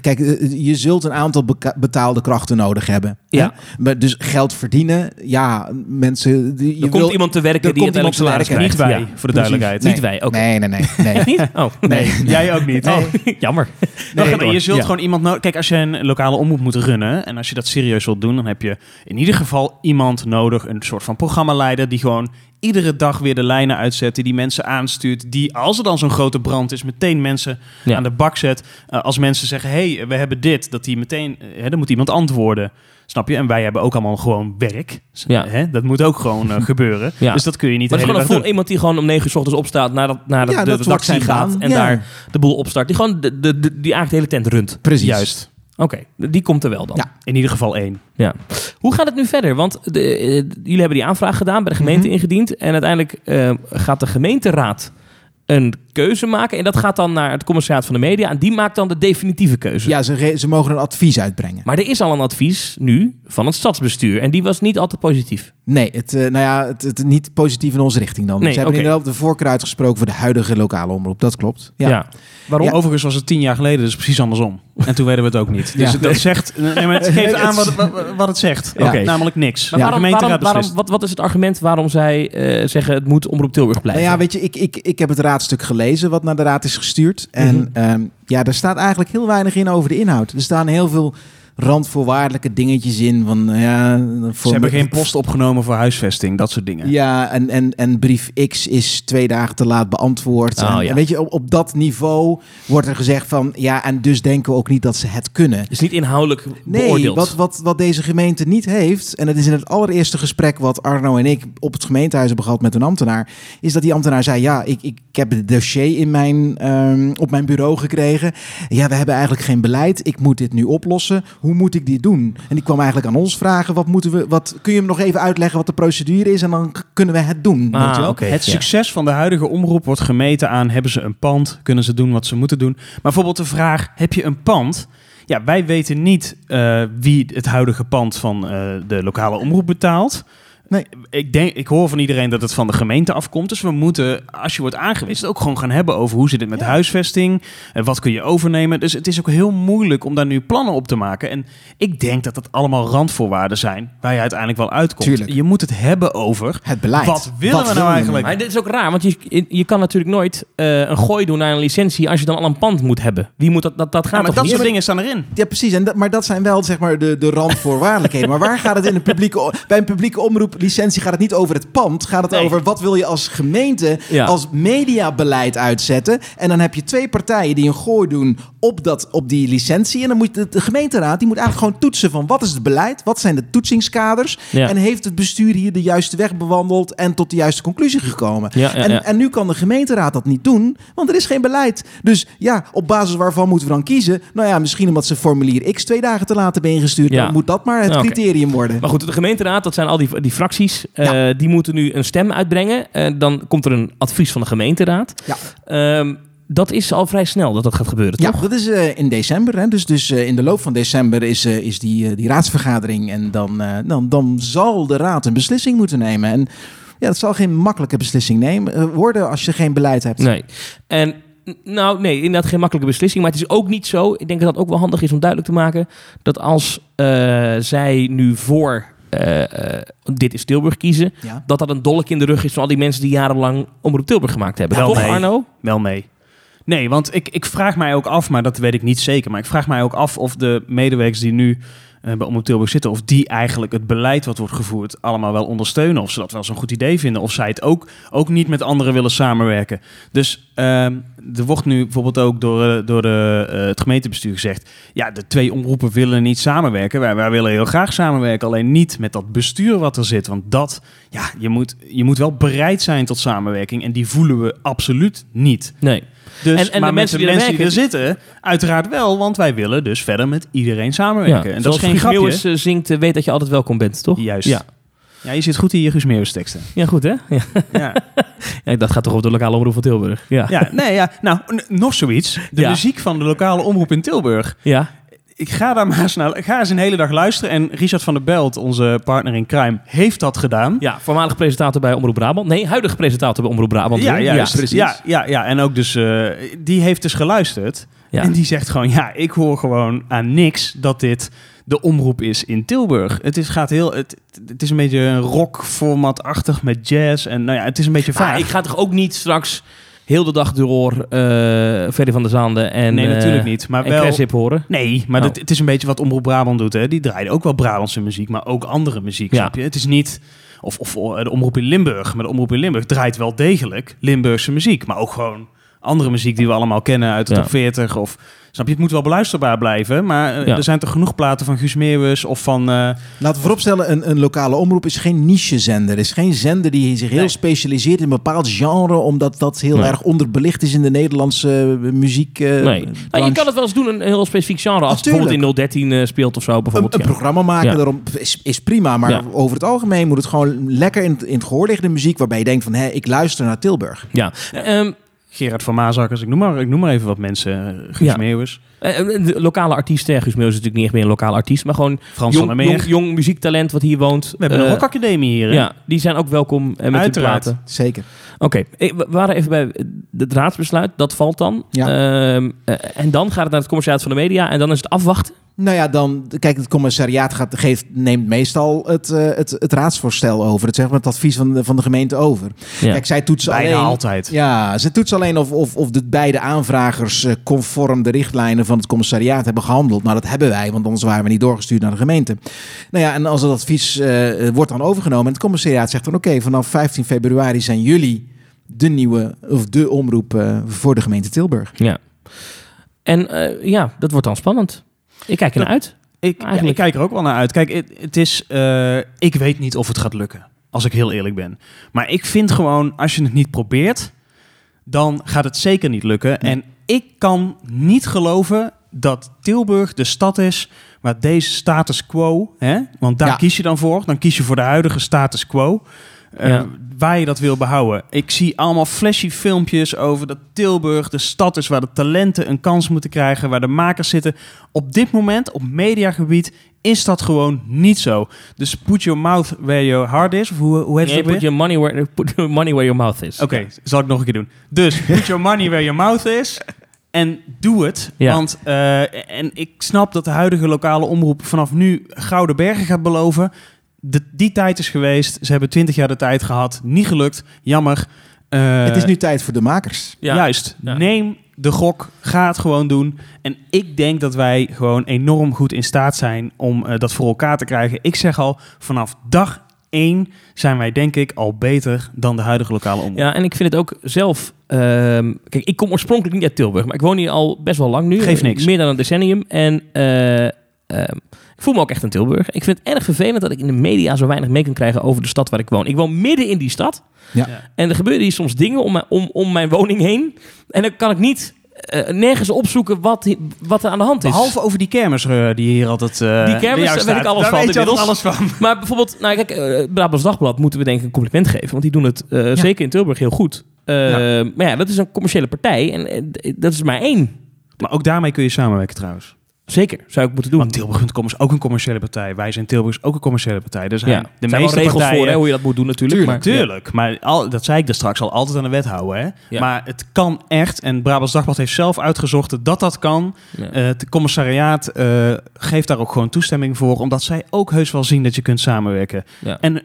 kijk, eh, je zult een aantal betaalde krachten nodig hebben. Ja. Hè? Maar dus geld verdienen, ja, mensen... Die, je Er komt iemand te werken er die komt uiteindelijk iemand te salaris werken. krijgt. Niet wij, voor de precies. duidelijkheid. Nee. Niet wij, oké. Nee, nee, nee. nee. Niet? Oh, nee. Jij ook niet. Oh, Oh. <laughs> jammer. Nee, maar je zult Ja. gewoon iemand nodig. Kijk, als je een lokale omroep moet runnen en als je dat serieus wilt doen, dan heb je in ieder geval iemand nodig, een soort van programmaleider die gewoon iedere dag weer de lijnen uitzet, die mensen aanstuurt, die als er dan zo'n grote brand is, meteen mensen Ja. aan de bak zet. Eh, als mensen zeggen, hey, we hebben dit, dat die meteen, eh, hè, dan moet iemand antwoorden. Snap je? En wij hebben ook allemaal gewoon werk. Ja. Hè? Dat moet ook gewoon eh, <laughs> gebeuren. Ja. Dus dat kun je niet Maar het is gewoon een iemand die gewoon om 9 uur 's ochtends opstaat, naar, dat, naar Ja, de, dat de zijn gaat en daar de boel opstart. Die gewoon de, de, de- die eigenlijk de hele tent runt. Precies. Juist. Oké, die komt er wel dan. Ja. In ieder geval één. Ja. Hoe gaat het nu verder? Want de, eh, jullie hebben die aanvraag gedaan, bij de gemeente Mhm. ingediend. En uiteindelijk eh, gaat de gemeenteraad een keuze maken. En dat gaat dan naar het commissariaat van de media. En die maakt dan de definitieve keuze. Ja, ze, ze mogen een advies uitbrengen. Maar er is al een advies nu van het stadsbestuur. En die was niet altijd positief. Nee, het, eh, nou ja, het, het niet positief in onze richting dan. Nee, ze hebben oké. inderdaad de voorkeur uitgesproken voor de huidige lokale omroep. Dat klopt. Ja. Ja. Waarom? Ja. Overigens was het tien jaar geleden dus precies andersom. En toen werden we het ook niet. Dus Ja. dat zegt, <laughs> nee, maar het geeft aan wat, wat, wat het zegt. Ja. Oké. Namelijk niks. Maar Ja. waarom, de gemeenteraad waarom, waarom, beslist. wat, wat is het argument waarom zij eh, zeggen het moet Omroep Tilburg blijven? Nou ja, weet je, ik, ik, ik heb het raadstuk gelezen wat naar de raad is gestuurd. En Mhm. ehm, ja, daar staat eigenlijk heel weinig in over de inhoud. Er staan heel veel randvoorwaardelijke dingetjes in. Van, nou ja, voor Ze hebben geen post opgenomen voor huisvesting, dat soort dingen. Ja, en, en, en brief X is twee dagen te laat beantwoord. Oh, en, ja. en weet je, op, op dat niveau wordt er gezegd van... ja, en dus denken we ook niet dat ze het kunnen. Is niet inhoudelijk Nee, beoordeeld. wat, wat, wat deze gemeente niet heeft... en het is in het allereerste gesprek wat Arno en ik... op het gemeentehuis hebben gehad met een ambtenaar... is dat die ambtenaar zei... ja, ik, ik heb het dossier in mijn, ehm, op mijn bureau gekregen. Ja, we hebben eigenlijk geen beleid. Ik moet dit nu oplossen. Hoe moet ik dit doen? En die kwam eigenlijk aan ons vragen... wat moeten we, wat, kun je hem nog even uitleggen wat de procedure is... en dan kunnen we het doen. Ah, weet je wel? oké. Het ja. succes van de huidige omroep wordt gemeten aan... hebben ze een pand, kunnen ze doen wat ze moeten doen. Maar bijvoorbeeld de vraag, heb je een pand? Ja, wij weten niet eh, wie het huidige pand van eh, de lokale omroep betaalt. Nee. Ik, denk, ik hoor van iedereen dat het van de gemeente afkomt. Dus we moeten, als je wordt aangewezen, het ook gewoon gaan hebben over hoe zit het met Ja. huisvesting. En wat kun je overnemen. Dus het is ook heel moeilijk om daar nu plannen op te maken. En ik denk dat dat allemaal randvoorwaarden zijn waar je uiteindelijk wel uitkomt. Tuurlijk. Je moet het hebben over Het beleid. Wat willen we nou eigenlijk? Maar dit is ook raar, want je, je kan natuurlijk nooit eh, een gooi doen naar een licentie als je dan al een pand moet hebben. Wie moet dat, dat, dat Ja, gaat maar toch dat niet? soort dingen staan erin. Ja, precies. En dat, maar dat zijn wel zeg maar, de, de randvoorwaardelijkheden. maar waar gaat het in een publieke, bij een publieke omroeplicentie? Gaat het niet over het pand? Gaat het Nee. over wat wil je als gemeente Ja. als mediabeleid uitzetten? En dan heb je twee partijen die een gooi doen op, dat, op die licentie. En dan moet de, de gemeenteraad die moet eigenlijk gewoon toetsen van wat is het beleid? Wat zijn de toetsingskaders? Ja. En heeft het bestuur hier de juiste weg bewandeld en tot de juiste conclusie gekomen? Ja, en, en nu kan de gemeenteraad dat niet doen, want er is geen beleid. Dus ja, op basis waarvan moeten we dan kiezen? Nou ja, misschien omdat ze formulier X twee dagen te laat hebben ingestuurd. Dan moet dat maar het Oké. criterium worden. Maar goed, de gemeenteraad, dat zijn al die, die fracties, eh, die moeten nu een stem uitbrengen. Eh, dan komt er een advies van de gemeenteraad. Ja. Ehm, dat is al vrij snel dat dat gaat gebeuren, Ja, toch? dat is eh, in december. Hè? Dus, dus in de loop van december is, is die, die raadsvergadering. En dan, dan, dan zal de raad een beslissing moeten nemen. En ja, dat zal geen makkelijke beslissing nemen, worden als je geen beleid hebt. Nee. En nou, nee, inderdaad geen makkelijke beslissing. Maar het is ook niet zo. Ik denk dat het ook wel handig is om duidelijk te maken dat als zij nu voor eh, eh, dit is Tilburg kiezen, Ja. dat dat een dolk in de rug is van al die mensen die jarenlang Omroep Tilburg gemaakt hebben. Wel toch. Arno? Wel nee. Nee, want ik, ik vraag mij ook af, maar dat weet ik niet zeker. Maar ik vraag mij ook af of de medewerkers die nu bij Omroep Tilburg zitten... of die eigenlijk het beleid wat wordt gevoerd allemaal wel ondersteunen. Of ze dat wel zo'n goed idee vinden. Of zij het ook, ook niet met anderen willen samenwerken. Dus ehm, er wordt nu bijvoorbeeld ook door, eh, door de, eh, het gemeentebestuur gezegd... ja, de twee omroepen willen niet samenwerken. Wij, wij willen heel graag samenwerken, alleen niet met dat bestuur wat er zit. Want dat, ja, je moet, je moet wel bereid zijn tot samenwerking. En die voelen we absoluut niet. Nee. Dus, En- en de maar mensen die er mensen die er zitten, uiteraard wel, want wij willen dus verder met iedereen samenwerken. en dat is geen grapje. Meeuwis, eh, zingt, eh, weet dat je altijd welkom bent, toch? Juist. Ja. Ja, je zit goed in je Guus Meeuwis teksten. Ja, goed hè? Ja. Ja. <laughs> Ja, dat gaat toch over de lokale omroep van Tilburg? Ja. ja, nee, ja. Nou, nog zoiets. De muziek van de lokale omroep in Tilburg. Ja. Ik ga daar maar eens naar, ik ga eens een hele dag luisteren. En Richard van der Belt, onze partner in crime, heeft dat gedaan. Ja, voormalig presentator bij Omroep Brabant. Nee, huidige presentator bij Omroep Brabant. ja. Ja, precies. Ja, ja, ja, en ook dus, eh, die heeft dus geluisterd. Ja. En die zegt gewoon, ja, ik hoor gewoon aan niks dat dit de omroep is in Tilburg. Het is, gaat heel, het, het is een beetje een rock-format-achtig met jazz. En nou ja, het is een beetje vaag. ik ga toch ook niet straks heel de dag door eh Ferry van der Zaande en, nee, eh, natuurlijk niet. Maar wel... Horen. Nee, maar Oh. dat, het is een beetje wat Omroep Brabant doet. Hè. Die draaien ook wel Brabantse muziek, maar ook andere muziek. Ja. Snap je? Het is niet... Of, of de Omroep in Limburg. Maar de Omroep in Limburg draait wel degelijk Limburgse muziek. Maar ook gewoon andere muziek die we allemaal kennen uit de Ja. top 40. Of, snap je? Het moet wel beluisterbaar blijven. Maar eh, Ja. er zijn toch genoeg platen van Guus Meeuwis of van... eh, Laten we vooropstellen, een, een lokale omroep is geen niche-zender. is geen zender die zich heel Nee. specialiseert in een bepaald genre, omdat dat heel Nee. erg onderbelicht is in de Nederlandse eh, muziek. eh, Nee. Nou, je kan het wel eens doen, een heel specifiek genre. Als het bijvoorbeeld in 013 eh, speelt of zo. een, Bijvoorbeeld, een ja. programma maken Ja. daarom is, is prima, maar Ja. over het algemeen moet het gewoon lekker in, het- in het gehoor liggen, de muziek, waarbij je denkt van, hé, ik luister naar Tilburg. Ja. Ehm, Gerard van Maasakkers. Ik noem maar, ik noem maar even wat mensen. eh, Guus Ja. Meeuwis. eh, de lokale artiesten, Guus Meeuwis is natuurlijk niet echt meer een lokale artiest, maar gewoon Frans van der jong, Meer. jong, jong muziektalent wat hier woont. We hebben een Eh, rockacademie hier. hè? Ja, die zijn ook welkom eh, met Uiteraard. platen. Zeker. Oké, we waren even bij het raadsbesluit. Dat valt dan. Ja. Ehm, eh, en dan gaat het naar het commissariaat van de media. En dan is het afwachten. Nou ja, dan, kijk, het commissariaat gaat, geeft, neemt meestal het, eh, het, het raadsvoorstel over. Het, zeg maar, het advies van de, van de gemeente over. Ja. Kijk, zij toetsen Bijna alleen... altijd. Ja, ze toetsen alleen of, of, of de beide aanvragers eh, conform de richtlijnen van het commissariaat hebben gehandeld. Nou, dat hebben wij, want anders waren we niet doorgestuurd naar de gemeente. Nou ja, en als het advies eh, wordt dan overgenomen en het commissariaat zegt dan oké, vanaf 15 februari zijn jullie de nieuwe of de omroep voor de gemeente Tilburg. ja. En eh, ja, dat wordt dan spannend. Ik kijk ernaar uit. Ik, ja, ik kijk er ook wel naar uit. Kijk, het, het is, eh, ik weet niet of het gaat lukken. Als ik heel eerlijk ben. Maar ik vind gewoon, als je het niet probeert, dan gaat het zeker niet lukken. En ik kan niet geloven dat Tilburg de stad is waar deze status quo, hè, want daar Ja. kies je dan voor. Dan kies je voor de huidige status quo. Eh, Ja. Waar je dat wil behouden. Ik zie allemaal flashy filmpjes over dat Tilburg de stad is waar de talenten een kans moeten krijgen, waar de makers zitten. Op dit moment, op mediagebied, is dat gewoon niet zo. Dus put your mouth where your heart is. Of hoe, hoe heet Nee, ook put, your money where, put your money where your mouth is. Oké, zal ik nog een keer doen. Dus <laughs> put your money where your mouth is. En doe het. Ja. Want eh, en ik snap dat de huidige lokale omroep vanaf nu Gouden Bergen gaat beloven. De, die tijd is geweest. Ze hebben twintig jaar de tijd gehad. Niet gelukt. Jammer. Eh, het is nu tijd voor de makers. Ja. Juist. Ja. Neem de gok. Ga het gewoon doen. En ik denk dat wij gewoon enorm goed in staat zijn om eh, dat voor elkaar te krijgen. Ik zeg al, vanaf dag één zijn wij denk ik al beter dan de huidige lokale omroep. Ja, en ik vind het ook zelf... ehm, kijk, ik kom oorspronkelijk niet uit Tilburg, maar ik woon hier al best wel lang nu. Geeft eh, niks. Meer dan een decennium. En eh, ehm, ik voel me ook echt een Tilburg. Ik vind het erg vervelend dat ik in de media zo weinig mee kan krijgen over de stad waar ik woon. Ik woon midden in die stad. Ja. Ja. En er gebeuren hier soms dingen om, mijn- om, om mijn woning heen. En dan kan ik niet eh, nergens opzoeken wat, wat er aan de hand is. Behalve over die kermis eh, die hier altijd... eh, Die kermis, weet ik alles Daar van weet je altijd inmiddels. alles van. <laughs> Maar bijvoorbeeld, nou kijk, Brabants Dagblad moeten we denk ik een compliment geven. Want die doen het eh, zeker in Tilburg heel goed. Eh, Ja. Maar ja, dat is een commerciële partij. En dat is maar één. Maar ook daarmee kun je samenwerken trouwens. Zeker, zou ik moeten doen. Want Tilburg.com is ook een commerciële partij. Wij zijn Tilburg is ook een commerciële partij. Er zijn ja, de meeste regels partijen... voor hè, hoe je dat moet doen natuurlijk. Tuurlijk, maar, Tuurlijk, maar al, dat zei ik er straks al altijd aan de wet houden. Hè? Ja. Maar het kan echt, en Brabants Dagblad heeft zelf uitgezocht dat dat kan. Ja. Eh, het commissariaat eh, geeft daar ook gewoon toestemming voor, omdat zij ook heus wel zien dat je kunt samenwerken. En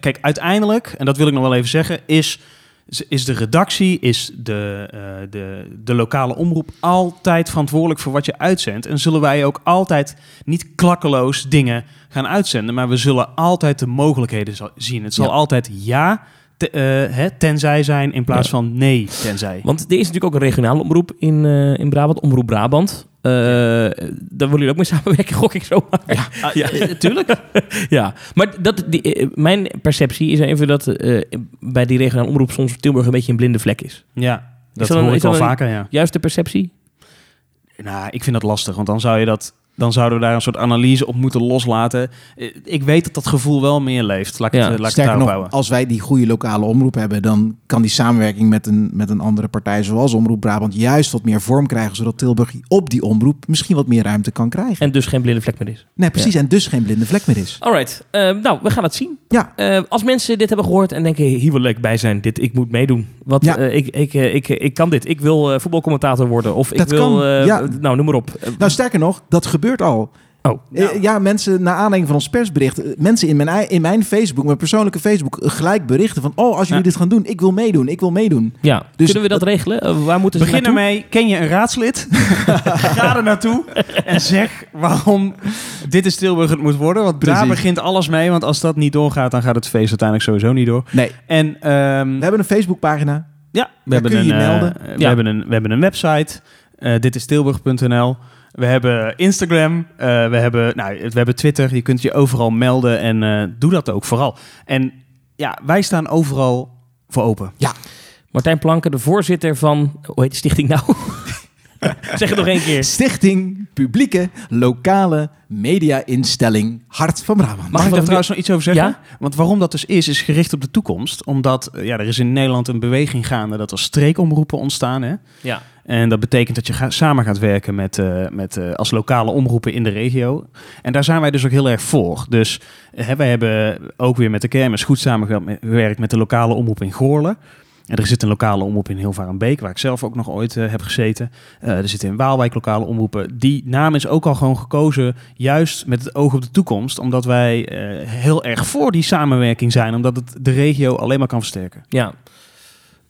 kijk, uiteindelijk, en dat wil ik nog wel even zeggen, is, is de redactie, is de, eh, de, de lokale omroep altijd verantwoordelijk voor wat je uitzendt. En zullen wij ook altijd niet klakkeloos dingen gaan uitzenden, maar we zullen altijd de mogelijkheden zien. Het zal Ja. altijd ja te- eh, hè, tenzij zijn in plaats Ja. van nee tenzij. Want er is natuurlijk ook een regionale omroep in, eh, in Brabant, Omroep Brabant. Eh, Daar willen jullie ook mee samenwerken, <laughs> gok ik zo maar. Ja, Ah, tuurlijk. <laughs> ja, maar dat, die, mijn perceptie is even dat eh, bij die regionale omroep soms Tilburg een beetje een blinde vlek is. Ja, dat, dat een- hoor is ik wel dat een- vaker, ja. Juist de perceptie? Nou, ik vind dat lastig, want dan zou je dat. Dan zouden we daar een soort analyse op moeten loslaten. Eh, Ik weet dat dat gevoel wel meer leeft. Laat ik Ja, het, eh, laat het Sterker nog, als wij die goede lokale omroep hebben, dan kan die samenwerking met een, met een andere partij zoals Omroep Brabant juist wat meer vorm krijgen, zodat Tilburg op die omroep misschien wat meer ruimte kan krijgen. En dus geen blinde vlek meer is. nee, precies. En dus geen blinde vlek meer is. Alright, eh, nou, we gaan het zien. Ja. Eh, als mensen dit hebben gehoord en denken, hier wil ik bij zijn, dit, ik moet meedoen. Want Ja. eh, ik, ik, eh, ik, ik kan dit. Ik wil voetbalcommentator worden. Of ik wil, ja. nou noem maar op. Nou, sterker nog, dat gebeurt al. Oh, Eh, Ja, mensen, naar aanleiding van ons persbericht, eh, mensen in mijn, in mijn Facebook, mijn persoonlijke Facebook, eh, gelijk berichten van, oh, als jullie Ja. dit gaan doen, ik wil meedoen, ik wil meedoen. ja. Dus Kunnen we dat regelen? Waar moeten ze Begin naartoe? ermee. Ken je een raadslid? <laughs> Ga er naartoe en zeg waarom dit is Tilburg het moet worden. Want daar begint alles mee. Want als dat niet doorgaat, dan gaat het feest uiteindelijk sowieso niet door. Nee, En ehm, we hebben een Facebookpagina. Ja, we, hebben kun je een, we, Ja. hebben een, we hebben een website. eh dit is tilburg.nl. We hebben Instagram. eh, we, hebben, nou, we hebben Twitter. Je kunt je overal melden. En eh, doe dat ook vooral. En ja, wij staan overal voor open. Martijn Planken, de voorzitter van... Hoe heet die stichting nou? <laughs> zeg het nog één keer. Stichting Publieke Lokale Media-instelling Hart van Brabant. Mag Mag ik daar trouwens nog iets over zeggen? Ja? Want waarom dat dus is, is gericht op de toekomst. Omdat eh, ja, er is in Nederland een beweging gaande dat er streekomroepen ontstaan. Hè? Ja. En dat betekent dat je samen gaat werken met, eh, met, eh, als lokale omroepen in de regio. En daar zijn wij dus ook heel erg voor. Dus eh, hè, wij hebben ook weer met de kermis goed samengewerkt met de lokale omroep in Goorlen. En er zit een lokale omroep in Hilvarenbeek, waar ik zelf ook nog ooit heb gezeten. Er zitten in Waalwijk lokale omroepen. Die naam is ook al gewoon gekozen, juist met het oog op de toekomst. Omdat wij heel erg voor die samenwerking zijn, omdat het de regio alleen maar kan versterken. Ja.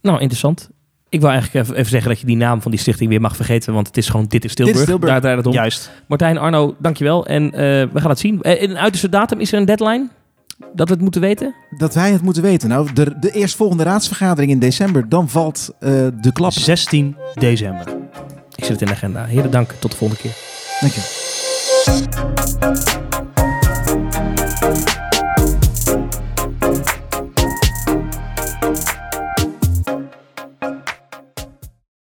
Nou, interessant. Ik wil eigenlijk even, zeggen dat je die naam van die stichting weer mag vergeten. Want het is gewoon Dit is Tilburg. Dit is Tilburg. Daar draait het om. Juist. Martijn, Arno, dankjewel. En eh, we gaan het zien. Eh, in een uiterste datum, is er een deadline? Dat we het moeten weten? Dat wij het moeten weten. Nou, de, de eerstvolgende raadsvergadering in december, dan valt eh, de klap. 16 december. Ik zet het in de agenda. Heren, dank. Tot de volgende keer. Dank je.